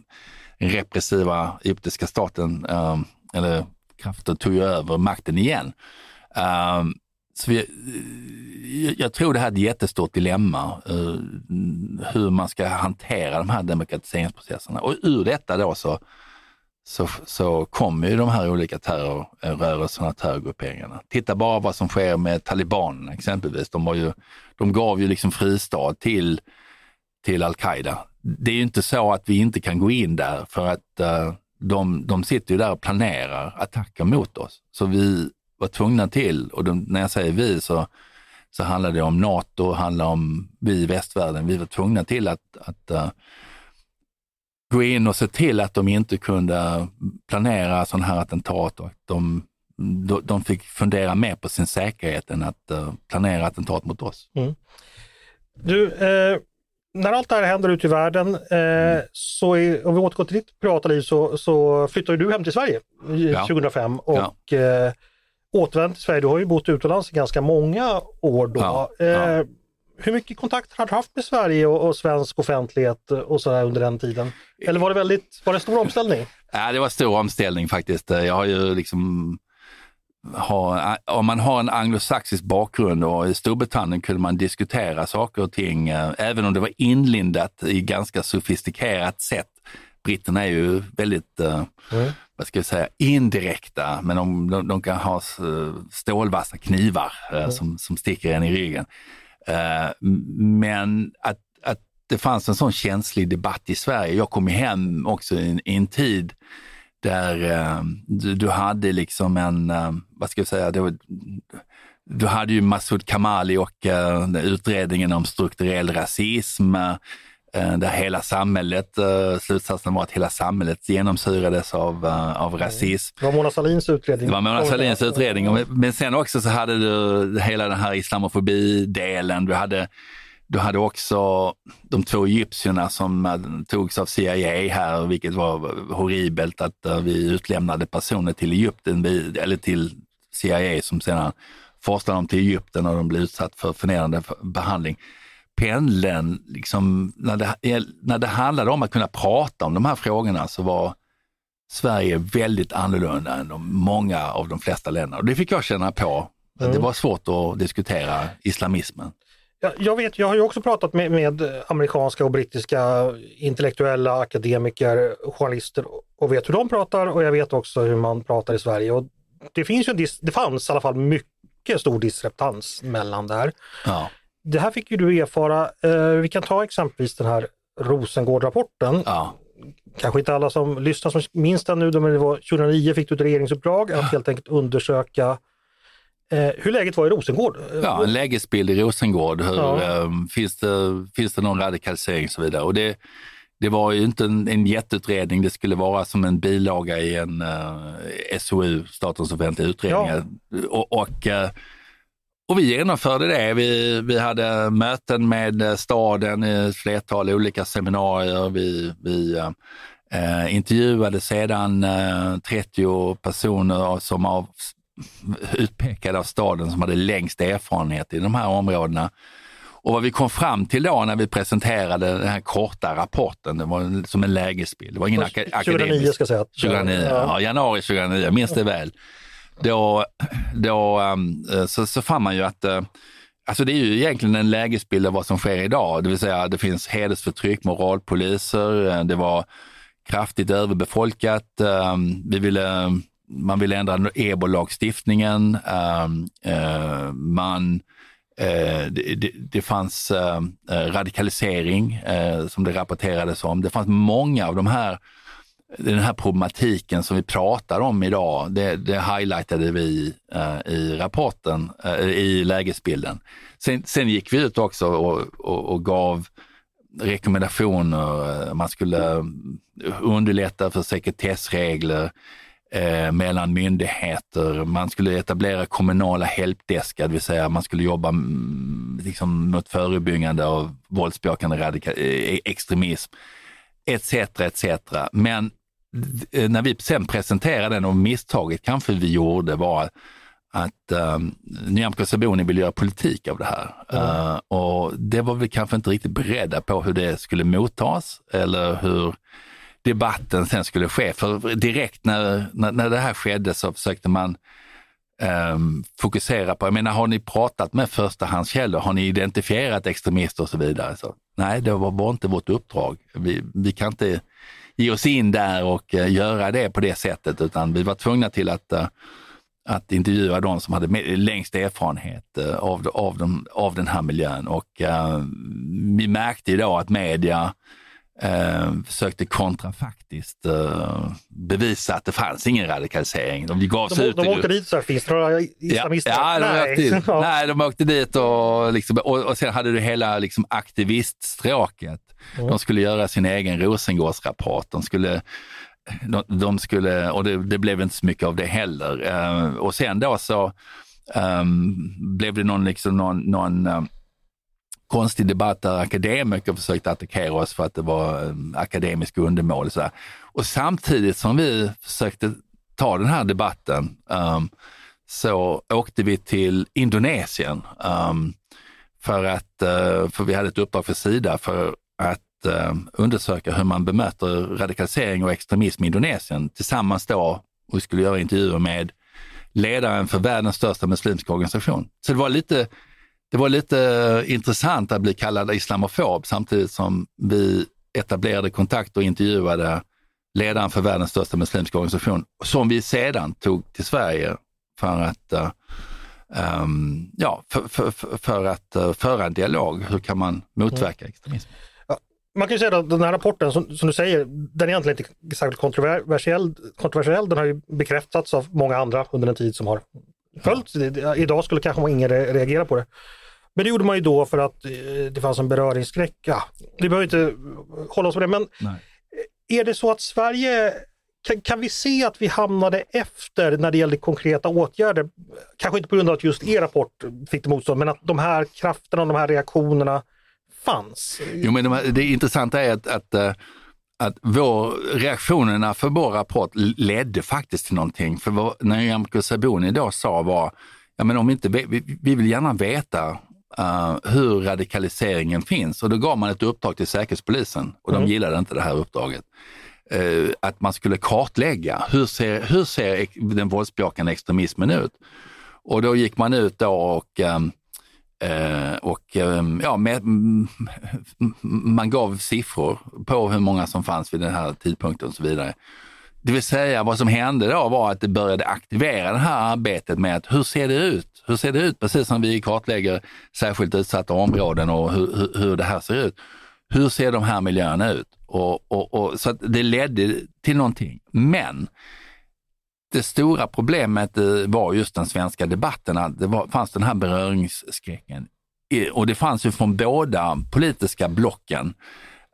den repressiva egyptiska staten, um, eller krafter tog ju över makten igen. Um, så vi, eh, jag tror det här är ett jättestort dilemma, uh, hur man ska hantera de här demokratiseringsprocesserna. Och ur detta då så, så, så kommer ju de här olika terrorrörelserna, terrorgrupperingarna. Titta bara vad som sker med talibanerna exempelvis. De, var ju, de gav ju liksom fristad till, till al-Qaida. Det är ju inte så att vi inte kan gå in där för att uh, de, de sitter ju där och planerar attacker mot oss. Så vi var tvungna till, och de, när jag säger vi så, så handlar det om NATO, handlar om vi i västvärlden. Vi var tvungna till att, att uh, gå in och se till att de inte kunde planera sådana här attentat och att de, de, de fick fundera mer på sin säkerhet än att uh, planera attentat mot oss. Mm. Du, eh, när allt det här händer ute i världen, eh, mm. så är, om vi återgår till ditt privata liv, så, så flyttade du hem till Sverige ja. 2005 och ja. eh, återvänt till Sverige. Du har ju bott utomlands i ganska många år då. Ja. Eh, hur mycket kontakt har du haft med Sverige och, och svensk offentlighet och sådär under den tiden? Eller var det väldigt, var det stor omställning? *laughs* Ja, det var stor omställning faktiskt. Jag har ju liksom ha, om man har en anglosaxisk bakgrund och i Storbritannien kunde man diskutera saker och ting, eh, även om det var inlindat i ganska sofistikerat sätt. Britterna är ju väldigt, eh, mm. vad ska jag säga, indirekta, men de, de, de kan ha eh, stålvassa knivar mm. som, som sticker en i ryggen. Men att, att det fanns en sån känslig debatt i Sverige. Jag kom hem också i en, tid där eh, du, du, hade liksom en, eh, vad ska jag säga, var, du hade ju Masoud Kamali och eh, utredningen om strukturell rasism, eh, där hela samhället, eh, slutsatsen var att hela samhället genomsyrades av, eh, av rasism. Det var Mona Sahlins utredning. Det var Mona Sahlins utredning, men sen också så hade du hela den här islamofobi-delen, du hade du hade också de två egyptierna som eh, togs av CIA här, vilket var horribelt att eh, vi utlämnade personer till Egypten, eller till CIA som sedan forslade dem till Egypten och de blev utsatt för förnedrande behandling. Pendeln, liksom, när, det, när det handlade om att kunna prata om de här frågorna så var Sverige väldigt annorlunda än de, många av de flesta länderna. Och det fick jag känna på. Mm. Det var svårt att diskutera islamismen. Jag, jag, vet, jag har ju också pratat med, med, amerikanska och brittiska intellektuella akademiker, journalister och vet hur de pratar och jag vet också hur man pratar i Sverige. Och det, finns ju dis, det fanns i alla fall mycket stor diskrepans mellan där. Ja. Det här fick ju du erfara. Eh, vi kan ta exempelvis den här Rosengård-rapporten. Ja. Kanske inte alla som lyssnar som minns den nu, men det var 2009 fick du ett regeringsuppdrag att helt enkelt undersöka Eh, hur läget var i Rosengård? Ja, en lägesbild i Rosengård. Hur, ja. eh, finns, det, finns det någon radikalisering och så vidare. Och det, det var ju inte en, en jätteutredning, det skulle vara som en bilaga i en eh, SOU, Statens offentliga utredningar. Ja. Och, och, uh, och, vi genomförde det. Vi, vi hade möten med staden, ett flertal olika seminarier. Vi, vi uh, intervjuade sedan 30 personer som av utpekade av staden som hade längst erfarenhet i de här områdena. Och vad vi kom fram till då när vi presenterade den här korta rapporten, det var som en lägesbild. Det var ingen 2009 akademisk. ska jag säga. 2009, ja. ja. januari 2009, jag minns det väl. Då, då um, så, så fann man ju att uh, Alltså det är ju egentligen en lägesbild av vad som sker idag, det vill säga det finns hedersförtryck, moralpoliser, det var kraftigt överbefolkat. Vi ville, man vill ändra EBO-lagstiftningen. Ehm, eh, man eh, det, det, det, fanns eh, radikalisering som det rapporterades om. Det fanns många av de här den här problematiken som vi pratar om idag, det, det highlightade vi uh, i rapporten, uh, i lägesbilden. Sen, sen, gick vi ut också och, och, och gav rekommendationer. Man skulle underlätta för sekretessregler eh, mellan myndigheter. Man skulle etablera kommunala helpdeskar, det vill säga man skulle jobba mm, liksom, mot förebyggande av våldsbejakande radikal- extremism etc. etc. Men Eh, när vi sen presenterade den och misstaget kanske vi gjorde var att um, Nyamko Sabuni vill göra politik av det här. Mm. Uh, och det var vi kanske inte riktigt beredda på hur det skulle mottas eller hur debatten sen skulle ske. För direkt när, när, när det här skedde så försökte man um, fokusera på, jag menar har ni pratat med förstahandskällor, har ni identifierat extremister och så vidare? Så, nej, det var bara inte vårt uppdrag. Vi, vi kan inte ge oss in där och uh, göra det på det sättet, utan vi var tvungna till att, uh, att intervjua de som hade längst erfarenhet eh, av, av, de, av den här miljön. Och vi märkte ju då att media eh, försökte kontrafaktiskt eh, bevisa att det fanns ingen radikalisering. De gav sig de, ut de åkte dit så finns det islamister? Ja, ja, de nej. Dit. *laughs* nej, de åkte dit och, liksom, och, och sen hade du hela liksom, aktiviststråket. Mm. De skulle göra sin egen Rosengårdsrapport. De skulle de, de skulle, och det, det, blev inte så mycket av det heller. Uh, och sen då så um, blev det någon, liksom någon, någon uh, konstig debatt där akademiker försökte attackera oss för att det var eh, um, akademisk undermål. Så Och samtidigt som vi försökte ta den här debatten um, så åkte vi till Indonesien um, för att, uh, för vi hade ett uppdrag för Sida för att uh, undersöka hur man bemöter radikalisering och extremism i Indonesien tillsammans då och vi skulle göra intervjuer med ledaren för världens största muslimska organisation. Så det var lite det var lite intressant att bli kallad islamofob samtidigt som vi etablerade kontakt och intervjuade ledaren för världens största muslimska organisation, som vi sedan tog till Sverige för att, um, ja, för, för, för, för att uh, föra en dialog. Hur kan man motverka mm. extremism? man kan ju säga att den här rapporten som, som, du säger, den är egentligen inte särskilt kontroversiell. kontroversiell. Den har ju bekräftats av många andra under den tid som har följt. Ja. Idag skulle kanske ingen reagera på det. Men det gjorde man ju då för att eh, det fanns en beröringsskräck. Ja, vi behöver inte hålla oss på det, men Nej. är det så att Sverige kan, kan, vi se att vi hamnade efter när det gällde konkreta åtgärder? Kanske inte på grund av att just er rapport fick det motstånd, men att de här krafterna och de här reaktionerna fanns? Jo, men de, det intressanta är att, att eh, att vår, reaktionerna för vår rapport ledde faktiskt till någonting. För vad, när Nyamko Sabuni då sa var, ja men om inte, vi, vi vill gärna veta uh, hur radikaliseringen finns. Och då gav man ett uppdrag till Säkerhetspolisen och mm. de gillade inte det här uppdraget. Uh, att man skulle kartlägga hur ser, hur ser den våldsbejakande extremismen ut? Och då gick man ut då och um, Eh, och ehm, ja, med, man gav siffror på hur många som fanns vid den här tidpunkten och så vidare. Det vill säga vad som hände då var att det började aktivera det här arbetet med att hur ser det ut? Hur ser det ut? Precis som vi kartlägger särskilt utsatta områden och hur, hur, hur det här ser ut. Hur ser de här miljöerna ut? Och, och, och, så det ledde till någonting. Men det stora problemet eh, var just den svenska debatten, att det var, fanns den här beröringsskräcken. Och det fanns ju från båda politiska blocken.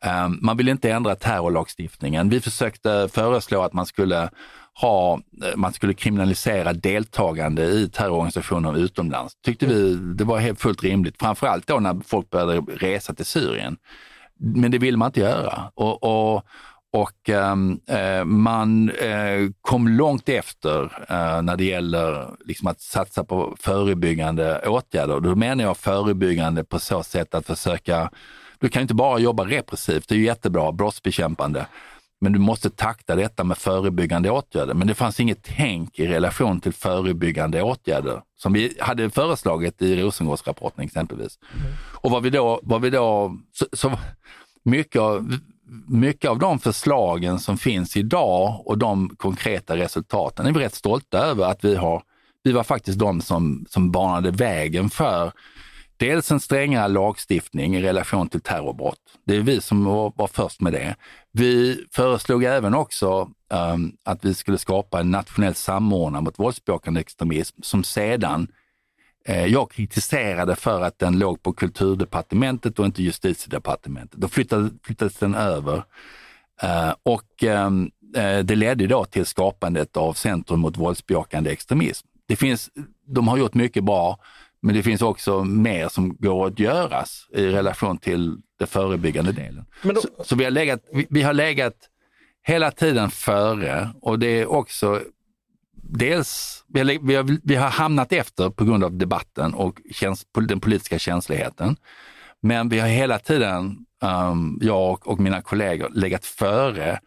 Ehm, man ville inte ändra terrorlagstiftningen. Vi försökte föreslå att man skulle ha, eh, man skulle kriminalisera deltagande i terrororganisationer utomlands. Tyckte vi det var helt fullt rimligt, framförallt då när folk började resa till Syrien. Men det vill man inte göra. Och, och, och ehm, eh, man eh, kom långt efter eh, när det gäller liksom att satsa på förebyggande åtgärder. Då menar jag förebyggande på så sätt att försöka du kan inte bara jobba repressivt, det är ju jättebra, brottsbekämpande. Men du måste takta detta med förebyggande åtgärder. Men det fanns inget tänk i relation till förebyggande åtgärder som vi hade föreslagit i Rosengårdsrapporten exempelvis. Mm. Och vad vi då, vad vi då så, så mycket av, mycket av de förslagen som finns idag och de konkreta resultaten är vi rätt stolta över att vi har. Vi var faktiskt de som, som banade vägen för dels en strängare lagstiftning i relation till terrorbrott. Det är vi som var, var först med det. Vi föreslog även också um, att vi skulle skapa en nationell samordnare mot våldsbejakande extremism som sedan jag kritiserade för att den låg på kulturdepartementet och inte justitiedepartementet. Då flyttade, flyttades den över uh, och um, det ledde då till skapandet av Centrum mot våldsbejakande extremism. Det finns, de har gjort mycket bra, men det finns också mer som går att göras i relation till den förebyggande delen. Då... Så, så, vi, har legat, vi, vi, har legat hela tiden före och det är också dels, vi har, vi har, vi har hamnat efter på grund av debatten och käns, den politiska känsligheten. Men vi har hela tiden, um, jag och mina kollegor, legat före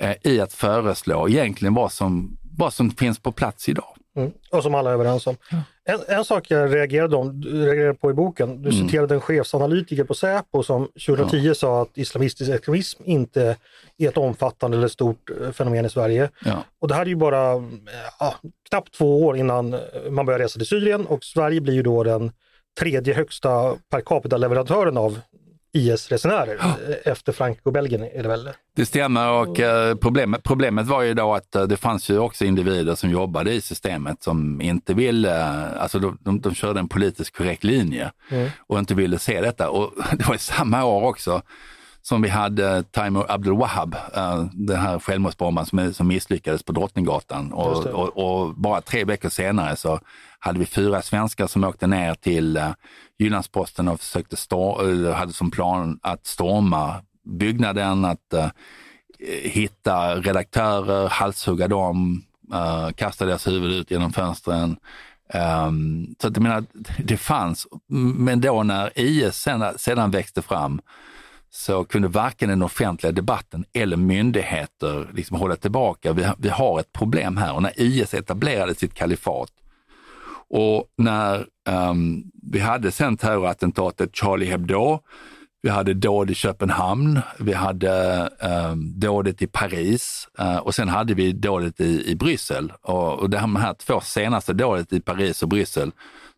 eh, i att föreslå egentligen vad som, vad som finns på plats idag. Mm. Och som alla är överens om. Ja. En, en, sak jag reagerade, om, reagerade på i boken, du mm. citerade en chefsanalytiker på Säpo som 2010 ja. sa att islamistisk extremism inte är ett omfattande eller stort eh, fenomen i Sverige. Ja. Och det här är ju bara ja, knappt två år innan eh, man börjar resa till Syrien och Sverige blir ju då den tredje högsta per capita-leverantören av IS-resenärer. Ja. Efter Frankrike och Belgien är det väl? Det stämmer och eh, problemet, problemet var ju då att eh, det fanns ju också individer som jobbade i systemet som inte ville, eh, alltså de, de, de körde en politiskt korrekt linje mm. och inte ville se detta. Och *laughs* det var i samma år också som vi hade Taimo Abdul Wahab, den här självmordsbombaren som, som misslyckades på Drottninggatan. Och, och, och, bara tre veckor senare så hade vi fyra svenskar som åkte ner till Jyllandsposten och försökte stå, hade som plan att storma byggnaden, att uh, hitta redaktörer, halshugga dem, uh, kasta deras huvud ut genom fönstren. Um, så att jag menar, det fanns, men då när IS sedan, sedan växte fram så kunde varken den offentliga debatten eller myndigheter liksom hålla tillbaka. Vi, vi har ett problem här och när IS etablerade sitt kalifat och när um, vi hade sen terrorattentatet Charlie Hebdo, vi hade dåd i Köpenhamn, vi hade um, dådet i Paris uh, och sen hade vi dådet i, i Bryssel. Och, och de här två senaste dådet i Paris och Bryssel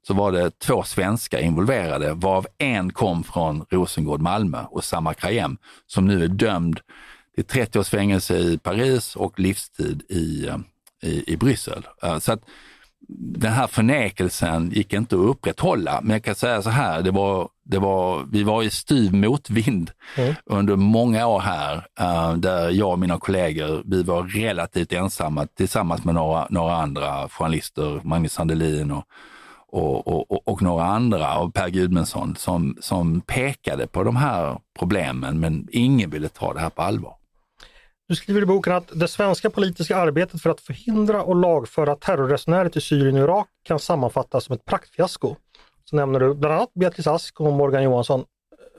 så var det två svenskar involverade, varav en kom från Rosengård, Malmö och Samma Krayem, som nu är dömd till 30 års fängelse i Paris och livstid i, eh, i, i Bryssel. Eh, så att den här förnekelsen gick inte att upprätthålla. Men jag kan säga så här, det var, det var, vi var i styv motvind mm. under många år här, uh, där jag och mina kollegor, vi var relativt ensamma tillsammans med några, några andra journalister, Magnus Sandelin och och, och, och, några andra, och Per Gudmundsson, som, som pekade på de här problemen, men ingen ville ta det här på allvar. Du skriver i boken att det svenska politiska arbetet för att förhindra och lagföra terrorresenärer till Syrien och Irak kan sammanfattas som ett praktfiasko. Så nämner du bland annat Beatrice Ask och Morgan Johansson.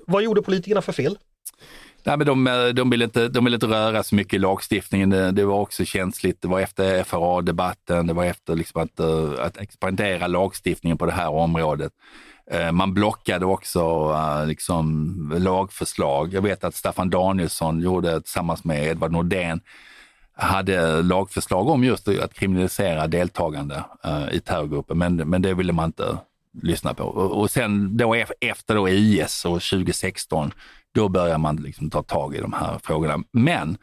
Vad gjorde politikerna för fel? Nej, men de, eh, de, ville inte, de ville inte röra så mycket i lagstiftningen. Det, det var också känsligt. Det var efter FRA-debatten. Det var efter liksom att, eh, att expandera lagstiftningen på det här området. Eh, man blockade också eh, liksom, lagförslag. Jag vet att Staffan Danielsson gjorde tillsammans med Edvard Nordén hade lagförslag om just att kriminalisera deltagande eh, i terrorgrupper, men, men det ville man inte lyssna på. Och sen då efter då IS och 2016 då börjar man liksom ta tag i de här frågorna. Men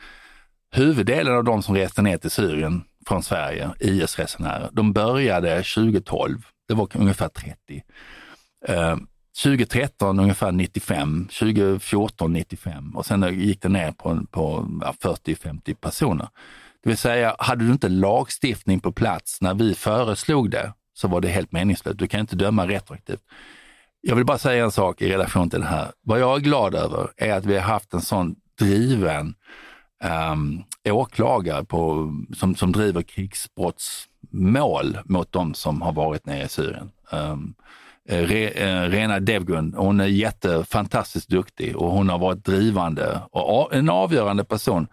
huvuddelen av de som reste ner till Syrien från Sverige, IS-resenärer, de började 2012. Det var ungefär 30. Eh, 2013 ungefär 95, 2014 95 och sen gick det ner på, på 40-50 personer. Det vill säga, hade du inte lagstiftning på plats när vi föreslog det så var det helt meningslöst. Du kan inte döma retroaktivt. Jag vill bara säga en sak i relation till det här. Vad jag är glad över är att vi har haft en sån driven um, åklagare på, som, som driver krigsbrottsmål mot de som har varit nere i Syrien. Um, Re, eh, Rena Devgun, hon är jättefantastiskt duktig och hon har varit drivande och en avgörande person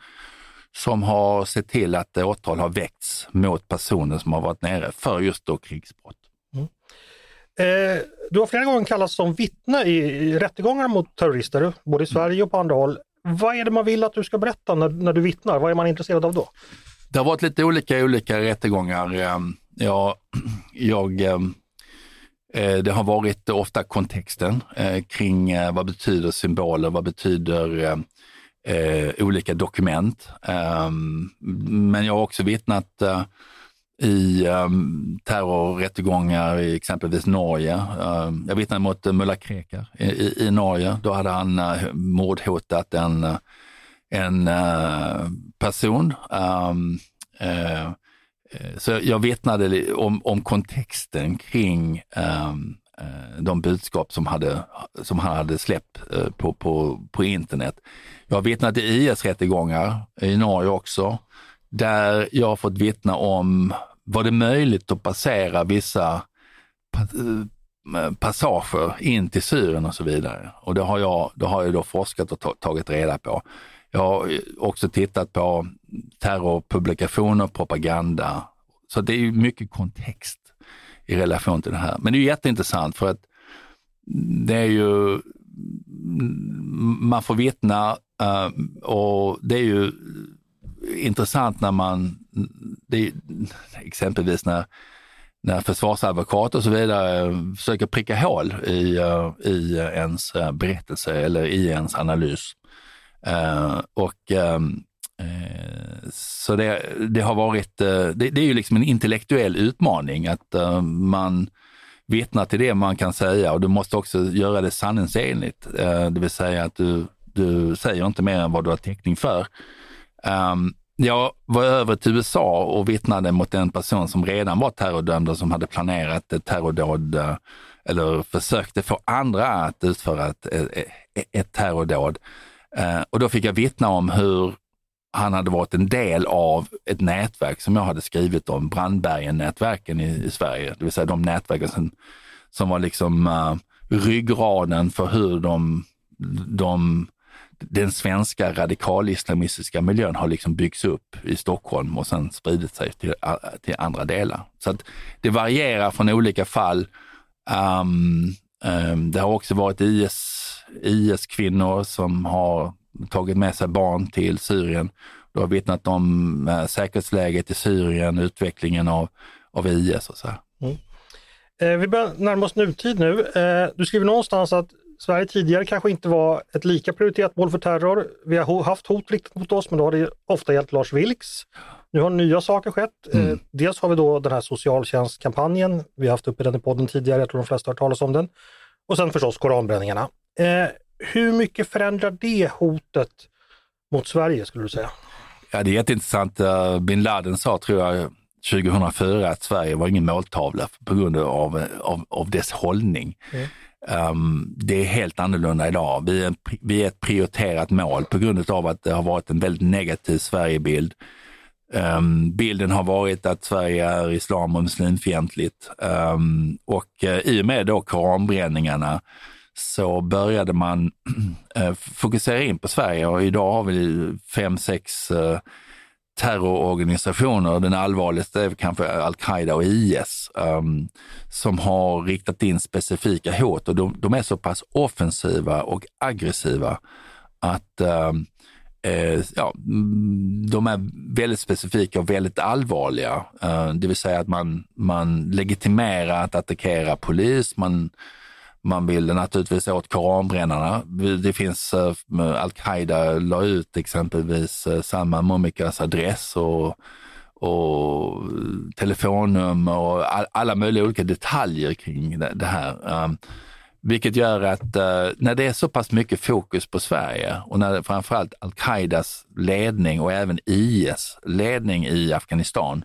som har sett till att åtal har väckts mot personer som har varit nere för just då krigsbrott. Mm. Eh, du har flera gånger kallats som vittne i, i rättegångar mot terrorister, både i Sverige och på andra håll. vad är det man vill att du ska berätta när, när du vittnar? Vad är man intresserad av då? Det har varit lite olika olika rättegångar. Ehm, ja, *clears throat* jag, ehm, eh, Eh, det har varit ofta kontexten eh, kring eh, vad betyder symboler, vad betyder olika dokument. Ehm, men jag har också vittnat i um, terrorrättegångar i exempelvis Norge. Ehm, jag vittnade mot uh, Mulla Krekar i, i, i, Norge. Då hade han uh, mordhotat en, en uh, person. Um, uh, Eh, så jag vittnade om, om kontexten kring um, de budskap som, hade, som han hade släppt eh, på, på, på internet. Jag har vittnat i IS-rättegångar i Norge också där jag har fått vittna om, var det möjligt att passera vissa passager in till Syrien och så vidare. Och det har jag, det har jag då forskat och tagit reda på. Jag har också tittat på terrorpublikationer, propaganda. Så det är ju mycket kontext i relation till det här. Men det är jätteintressant för att det är ju, man får vittna eh, och det är ju intressant när man, det, exempelvis när, när försvarsadvokater och så vidare försöker pricka hål i, eh, i ens eh, berättelse eller i ens analys. Eh, och ehm, eh, så det, det, har varit, eh, det, det, är ju liksom en intellektuell utmaning att eh, man vittnar till det man kan säga och du måste också göra det sanningsenligt. Det vill säga att du, du säger inte mer än vad du har täckning för. Um, jag var över till USA och vittnade mot en person som redan var terrordömd och som hade planerat ett terrordåd eller försökte få andra att utföra ett, ett, ett terrordåd. Eh, och då fick jag vittna om hur han hade varit en del av ett nätverk som jag hade skrivit om, Brandbergen-nätverken i, i, Sverige. Det vill säga de nätverken som, som var liksom uh, ryggraden för hur de, de den svenska radikalislamistiska miljön har liksom byggts upp i Stockholm och sen spridit sig till, till andra delar. Så att det varierar från olika fall. Um, um, det har också varit IS, IS-kvinnor som har tagit med sig barn till Syrien. Du har vittnat om uh, säkerhetsläget i Syrien, utvecklingen av, av IS och så. Mm. Eh, vi börjar närma oss nutid nu. Eh, du skriver någonstans att Sverige tidigare kanske inte var ett lika prioriterat mål för terror. Vi har haft hot riktat mot oss, men då har det ofta gällt Lars Vilks. Nu har nya saker skett. Eh, mm. dels har vi då den här socialtjänstkampanjen. Vi har haft uppe den i podden tidigare, jag tror de flesta har hört talas om den. Och sen förstås koranbränningarna. Eh, hur mycket förändrar det hotet mot Sverige skulle du säga? Ja, det är jätteintressant. Uh, bin Laden sa, tror jag, 2004 att Sverige var ingen måltavla på grund av, av, av dess hållning. Mm. Um, det är helt annorlunda idag. Vi är, vi är ett prioriterat mål på grund av att det har varit en väldigt negativ Sverigebild. Um, bilden har varit att Sverige är islam och muslimfientligt um, och uh, i och med då koranbränningarna så började man *clears throat* eh, fokusera in på Sverige. Och idag har vi fem, sex eh, terrororganisationer, den allvarligaste är kanske al-Qaida och IS, um, ehm, som har riktat in specifika hot. Och de, de, är så pass offensiva och aggressiva att um, eh, ja, mm, de är väldigt specifika och väldigt allvarliga. Uh, det vill säga att man, man legitimerar att attackera polis, man man vill naturligtvis åt koranbrännarna. Det finns, eh, Al-Qaida la ut exempelvis eh, samma Mumikas adress och, och eh, telefonnummer och all, alla möjliga olika detaljer kring det, det här. Um, vilket gör att uh, när det är så pass mycket fokus på Sverige och när framförallt Al-Qaidas ledning och även IS ledning i Afghanistan,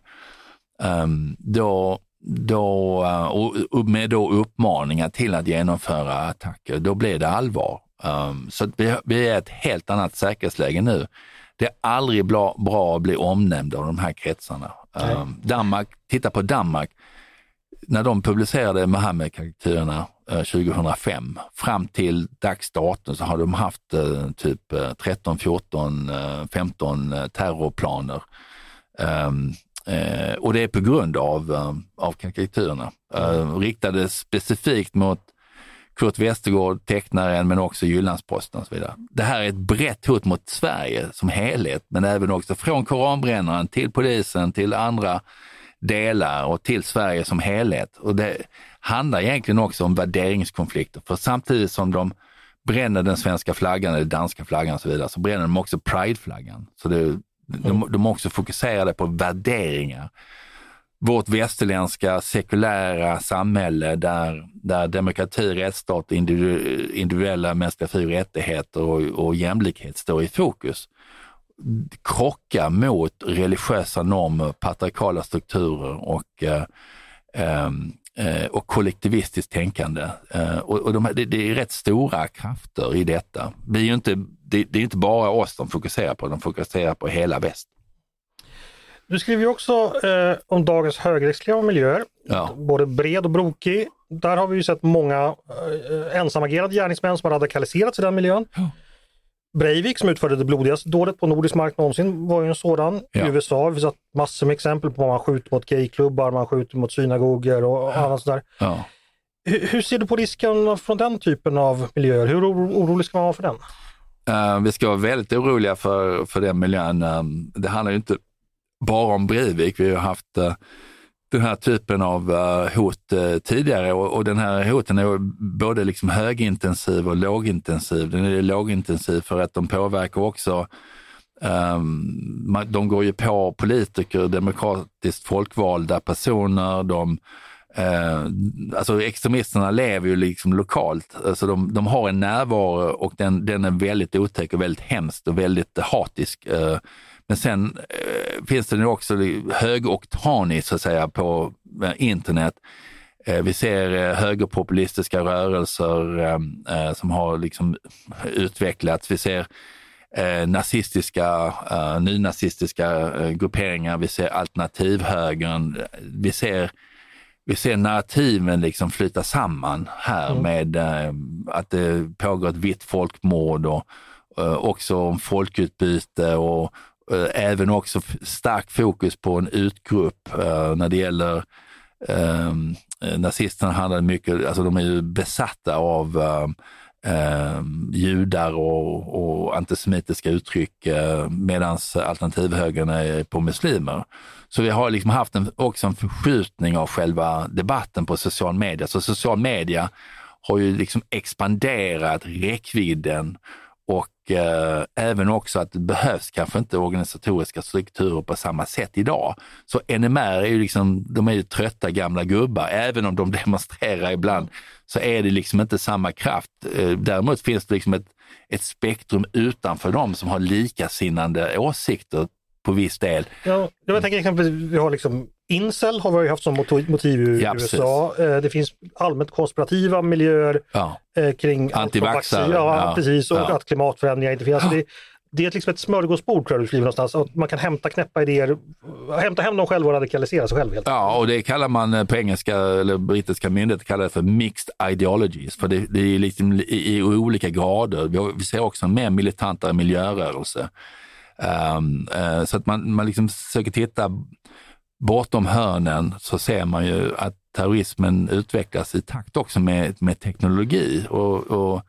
um, då då, eh, och med då uppmaningar till att genomföra attacker, då blir det allvar. Um, så vi, vi är ett helt annat säkerhetsläge nu. Det är aldrig bra, bra att bli omnämnd av de här kretsarna. Um, Danmark, titta på Danmark. När de publicerade Mohammed-karikatyrerna uh, 2005, fram till dags datum så har de haft uh, typ uh, 13, 14, 15 terrorplaner. Eh, och det är på grund av, eh, av karikatyrerna. Eh, riktade specifikt mot Kurt Westergård, tecknaren, men också Jyllandsposten och så vidare. Det här är ett brett hot mot Sverige som helhet, men även också från koranbrännaren till polisen, till andra delar och till Sverige som helhet. Och det handlar egentligen också om värderingskonflikter, för samtidigt som de bränner den svenska flaggan, eller danska flaggan och så vidare, så bränner de också prideflaggan. Så det, de, de är också fokuserade på värderingar. Vårt västerländska sekulära samhälle där, där demokrati, rättsstat, individuella mänskliga fri och rättigheter och, och jämlikhet står i fokus. Krockar mot religiösa normer, patriarkala strukturer och, eh, eh, och kollektivistiskt tänkande. Eh, och, de, det, är rätt stora krafter i detta. Vi är inte, det, är inte bara oss de fokuserar på, de fokuserar på hela väst. Du skriver ju också eh, om dagens högerextrema miljöer, ja. både bred och brokig. Där har vi ju sett många eh, ensamagerade gärningsmän som har radikaliserats i den miljön. Ja. Breivik som utförde det blodigaste dådet på nordisk mark någonsin var ju en sådan. Ja. I USA har vi sett massor med exempel på att man skjuter mot gayklubbar, man skjuter mot synagogor och ja. annat sådär. Ja. Hur, hur, ser du på risken från den typen av miljöer? Hur orolig ska man vara för den? Uh, vi ska vara väldigt oroliga för, för den miljön. Uh, det handlar ju inte bara om Breivik. Vi har haft uh, den här typen av eh, hot eh, tidigare och, och, den här hoten är både liksom högintensiv och lågintensiv. Den är lågintensiv för att de påverkar också um, de går ju på politiker, demokratiskt folkvalda personer, de uh, alltså extremisterna lever ju liksom lokalt, alltså de, de har en närvaro och den, den är väldigt otäck och väldigt hemsk och väldigt hatisk. Uh, men sen eh, finns det nu också högoktaniskt så att säga på eh, internet. Eh, vi ser eh, högerpopulistiska rörelser eh, som har liksom utvecklats. Vi ser eh, nazistiska, eh, nynazistiska grupperingar. Vi ser alternativhögern. Vi ser vi ser narrativen liksom flyta samman här mm. med eh, att det pågår ett vitt folkmord och eh, också om folkutbyte och Eh, Eh, även också stark fokus på en utgrupp eh, när det gäller ehm, eh, nazisterna handlar mycket, alltså de är ju besatta av eh, ehm, judar och, och, antisemitiska uttryck eh, medan alternativhögern är på muslimer. Så vi har liksom haft en, också en förskjutning av själva debatten på social media. Så social media har ju liksom expanderat räckvidden och eh, även också att det behövs kanske inte organisatoriska strukturer på samma sätt idag. Så NMR är ju liksom, de är ju trötta gamla gubbar, även om de *laughs* demonstrerar ibland så är det liksom inte samma kraft. Eh, däremot finns det liksom ett, ett spektrum utanför dem som har likasinnande åsikter på viss del. Ja, jag tänker exempelvis, vi har liksom Incel har vi haft som motiv i ja, USA. Eh, det finns allmänt konspirativa miljöer ja. Eh, kring Antivaxxare. Ja, ja, precis. Och att klimatförändringar inte finns. Det, det är liksom ett smörgåsbord tror jag du skriver någonstans. Att man kan hämta knäppa idéer, hämta hem dem själv och radikalisera sig själv. Helt. Ja, och det kallar man eh, på engelska, eller brittiska myndigheter kallar det för mixed ideologies. För det, det är liksom i, i, olika grader. Vi, vi ser också en mer militantare miljörörelse. Um, uh, så att man, man liksom försöker titta bortom hörnen så ser man ju att terrorismen utvecklas i takt också med, med teknologi. Och, och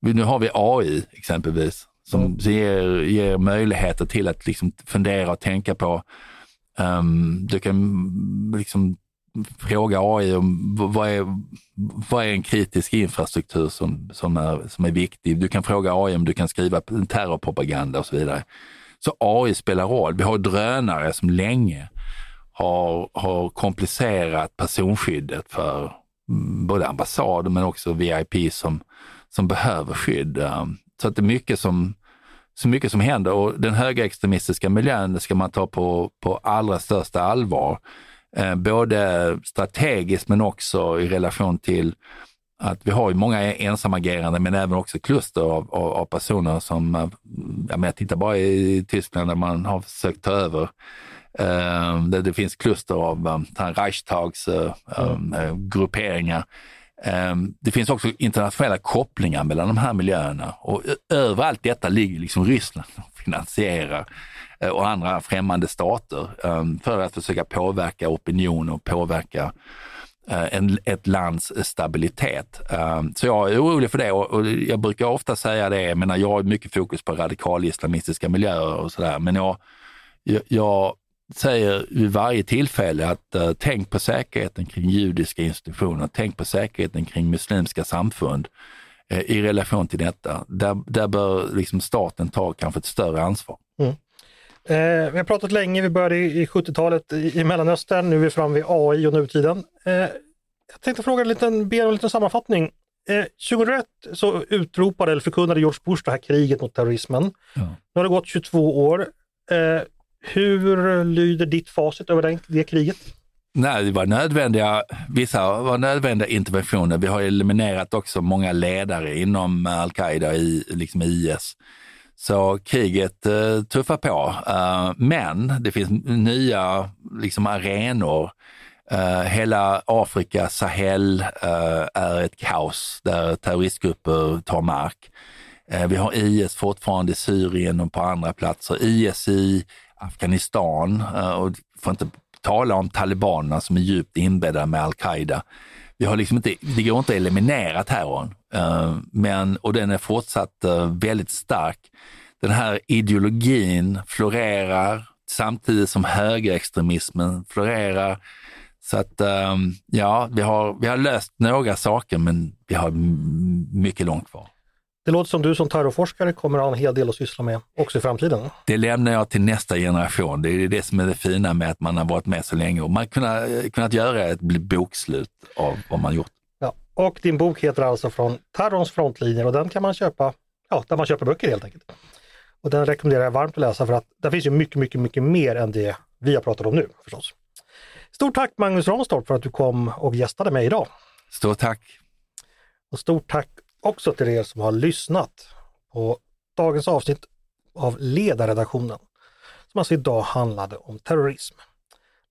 nu har vi AI exempelvis som mm. ger, ger möjligheter till att liksom fundera och tänka på um, du kan liksom fråga AI om vad är, vad är en kritisk infrastruktur som, som, är, som är viktig. Du kan fråga AI om du kan skriva terrorpropaganda och så vidare. Så AI spelar roll. Vi har drönare som länge har, har komplicerat personskyddet för mm, både ambassader men också VIP som, som behöver skydd. Ehm, så att det är mycket som, så mycket som händer och den högerextremistiska miljön ska man ta på, på allra största allvar. Ehm, både strategiskt men också i relation till att vi har ju många ensamagerande men även också kluster av, av, av personer som, jag ja, men jag tittar bara i Tyskland där man har försökt ta över Uh, det, det, finns kluster av um, Reichstags uh, um, uh, grupperingar. Um, det finns också internationella kopplingar mellan de här miljöerna och överallt detta ligger liksom Ryssland och finansierar uh, och andra främmande stater um, för att försöka påverka opinion och påverka eh, en, ett lands stabilitet. Så jag är orolig för det och jag brukar ofta säga det, jag menar jag har mycket fokus på radikal-islamistiska miljöer och sådär, men jag, jag säger vid varje tillfälle att uh, tänk på säkerheten kring judiska institutioner, tänk på säkerheten kring muslimska samfund uh, i relation till detta. Där, där bör liksom staten ta kanske ett större ansvar. Mm. Eh, vi har pratat länge, vi började i, i 70-talet i, i Mellanöstern, nu är vi framme vid AI och nutiden. Eh, jag tänkte fråga en liten, be en liten sammanfattning. Eh, 2001 så utropade eller förkunnade George Bush det här kriget mot terrorismen. Ja. Nu har det gått 22 år. Eh, hur lyder ditt facit över det, det kriget? Nej, det var nödvändiga, vissa var nödvändiga interventioner. Vi har eliminerat också många ledare inom al-Qaida i liksom IS. Så kriget eh, tuffar på. Uh, men det finns nya liksom, arenor. Uh, hela Afrika, Sahel, eh, är ett kaos där terroristgrupper tar mark. vi har IS fortfarande i Syrien och på andra platser. IS i Afghanistan eh, och får inte tala om talibanerna som är djupt inbäddade med al-Qaida. Vi har liksom inte, det går inte att eliminera terrorn, eh, men, och den är fortsatt eh, väldigt stark den här ideologin florerar samtidigt som högerextremismen florerar. Så att ja, vi har, vi har löst några saker men vi har mycket långt kvar. Det låter som du som terrorforskare kommer att ha en hel del att syssla med också i framtiden. Det lämnar jag till nästa generation. Det är det som är det fina med att man har varit med så länge och man kunnat, kunnat göra ett bokslut av vad man gjort. Ja, och din bok heter alltså Från terrorns frontlinjer och den kan man köpa ja, där man köper böcker helt enkelt. Och den rekommenderar jag varmt att läsa för att det finns ju mycket, mycket, mycket mer än det vi har pratat om nu förstås. Stort tack Magnus Ranstorp för att du kom och gästade mig idag. Stort tack! Och stort tack också till er som har lyssnat på dagens avsnitt av Ledarredaktionen, som alltså idag handlade om terrorism.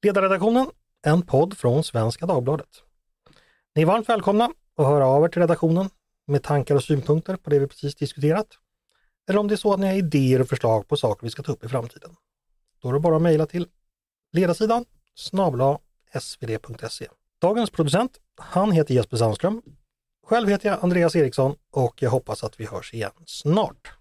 Ledarredaktionen, en podd från Svenska Dagbladet. Ni är varmt välkomna att höra av er till redaktionen med tankar och synpunkter på det vi precis diskuterat eller om det är så att ni har idéer och förslag på saker vi ska ta upp i framtiden. Då är det bara att mejla till ledarsidan snabla svd.se. Dagens producent, han heter Jesper Sandström. Själv heter jag Andreas Eriksson och jag hoppas att vi hörs igen snart.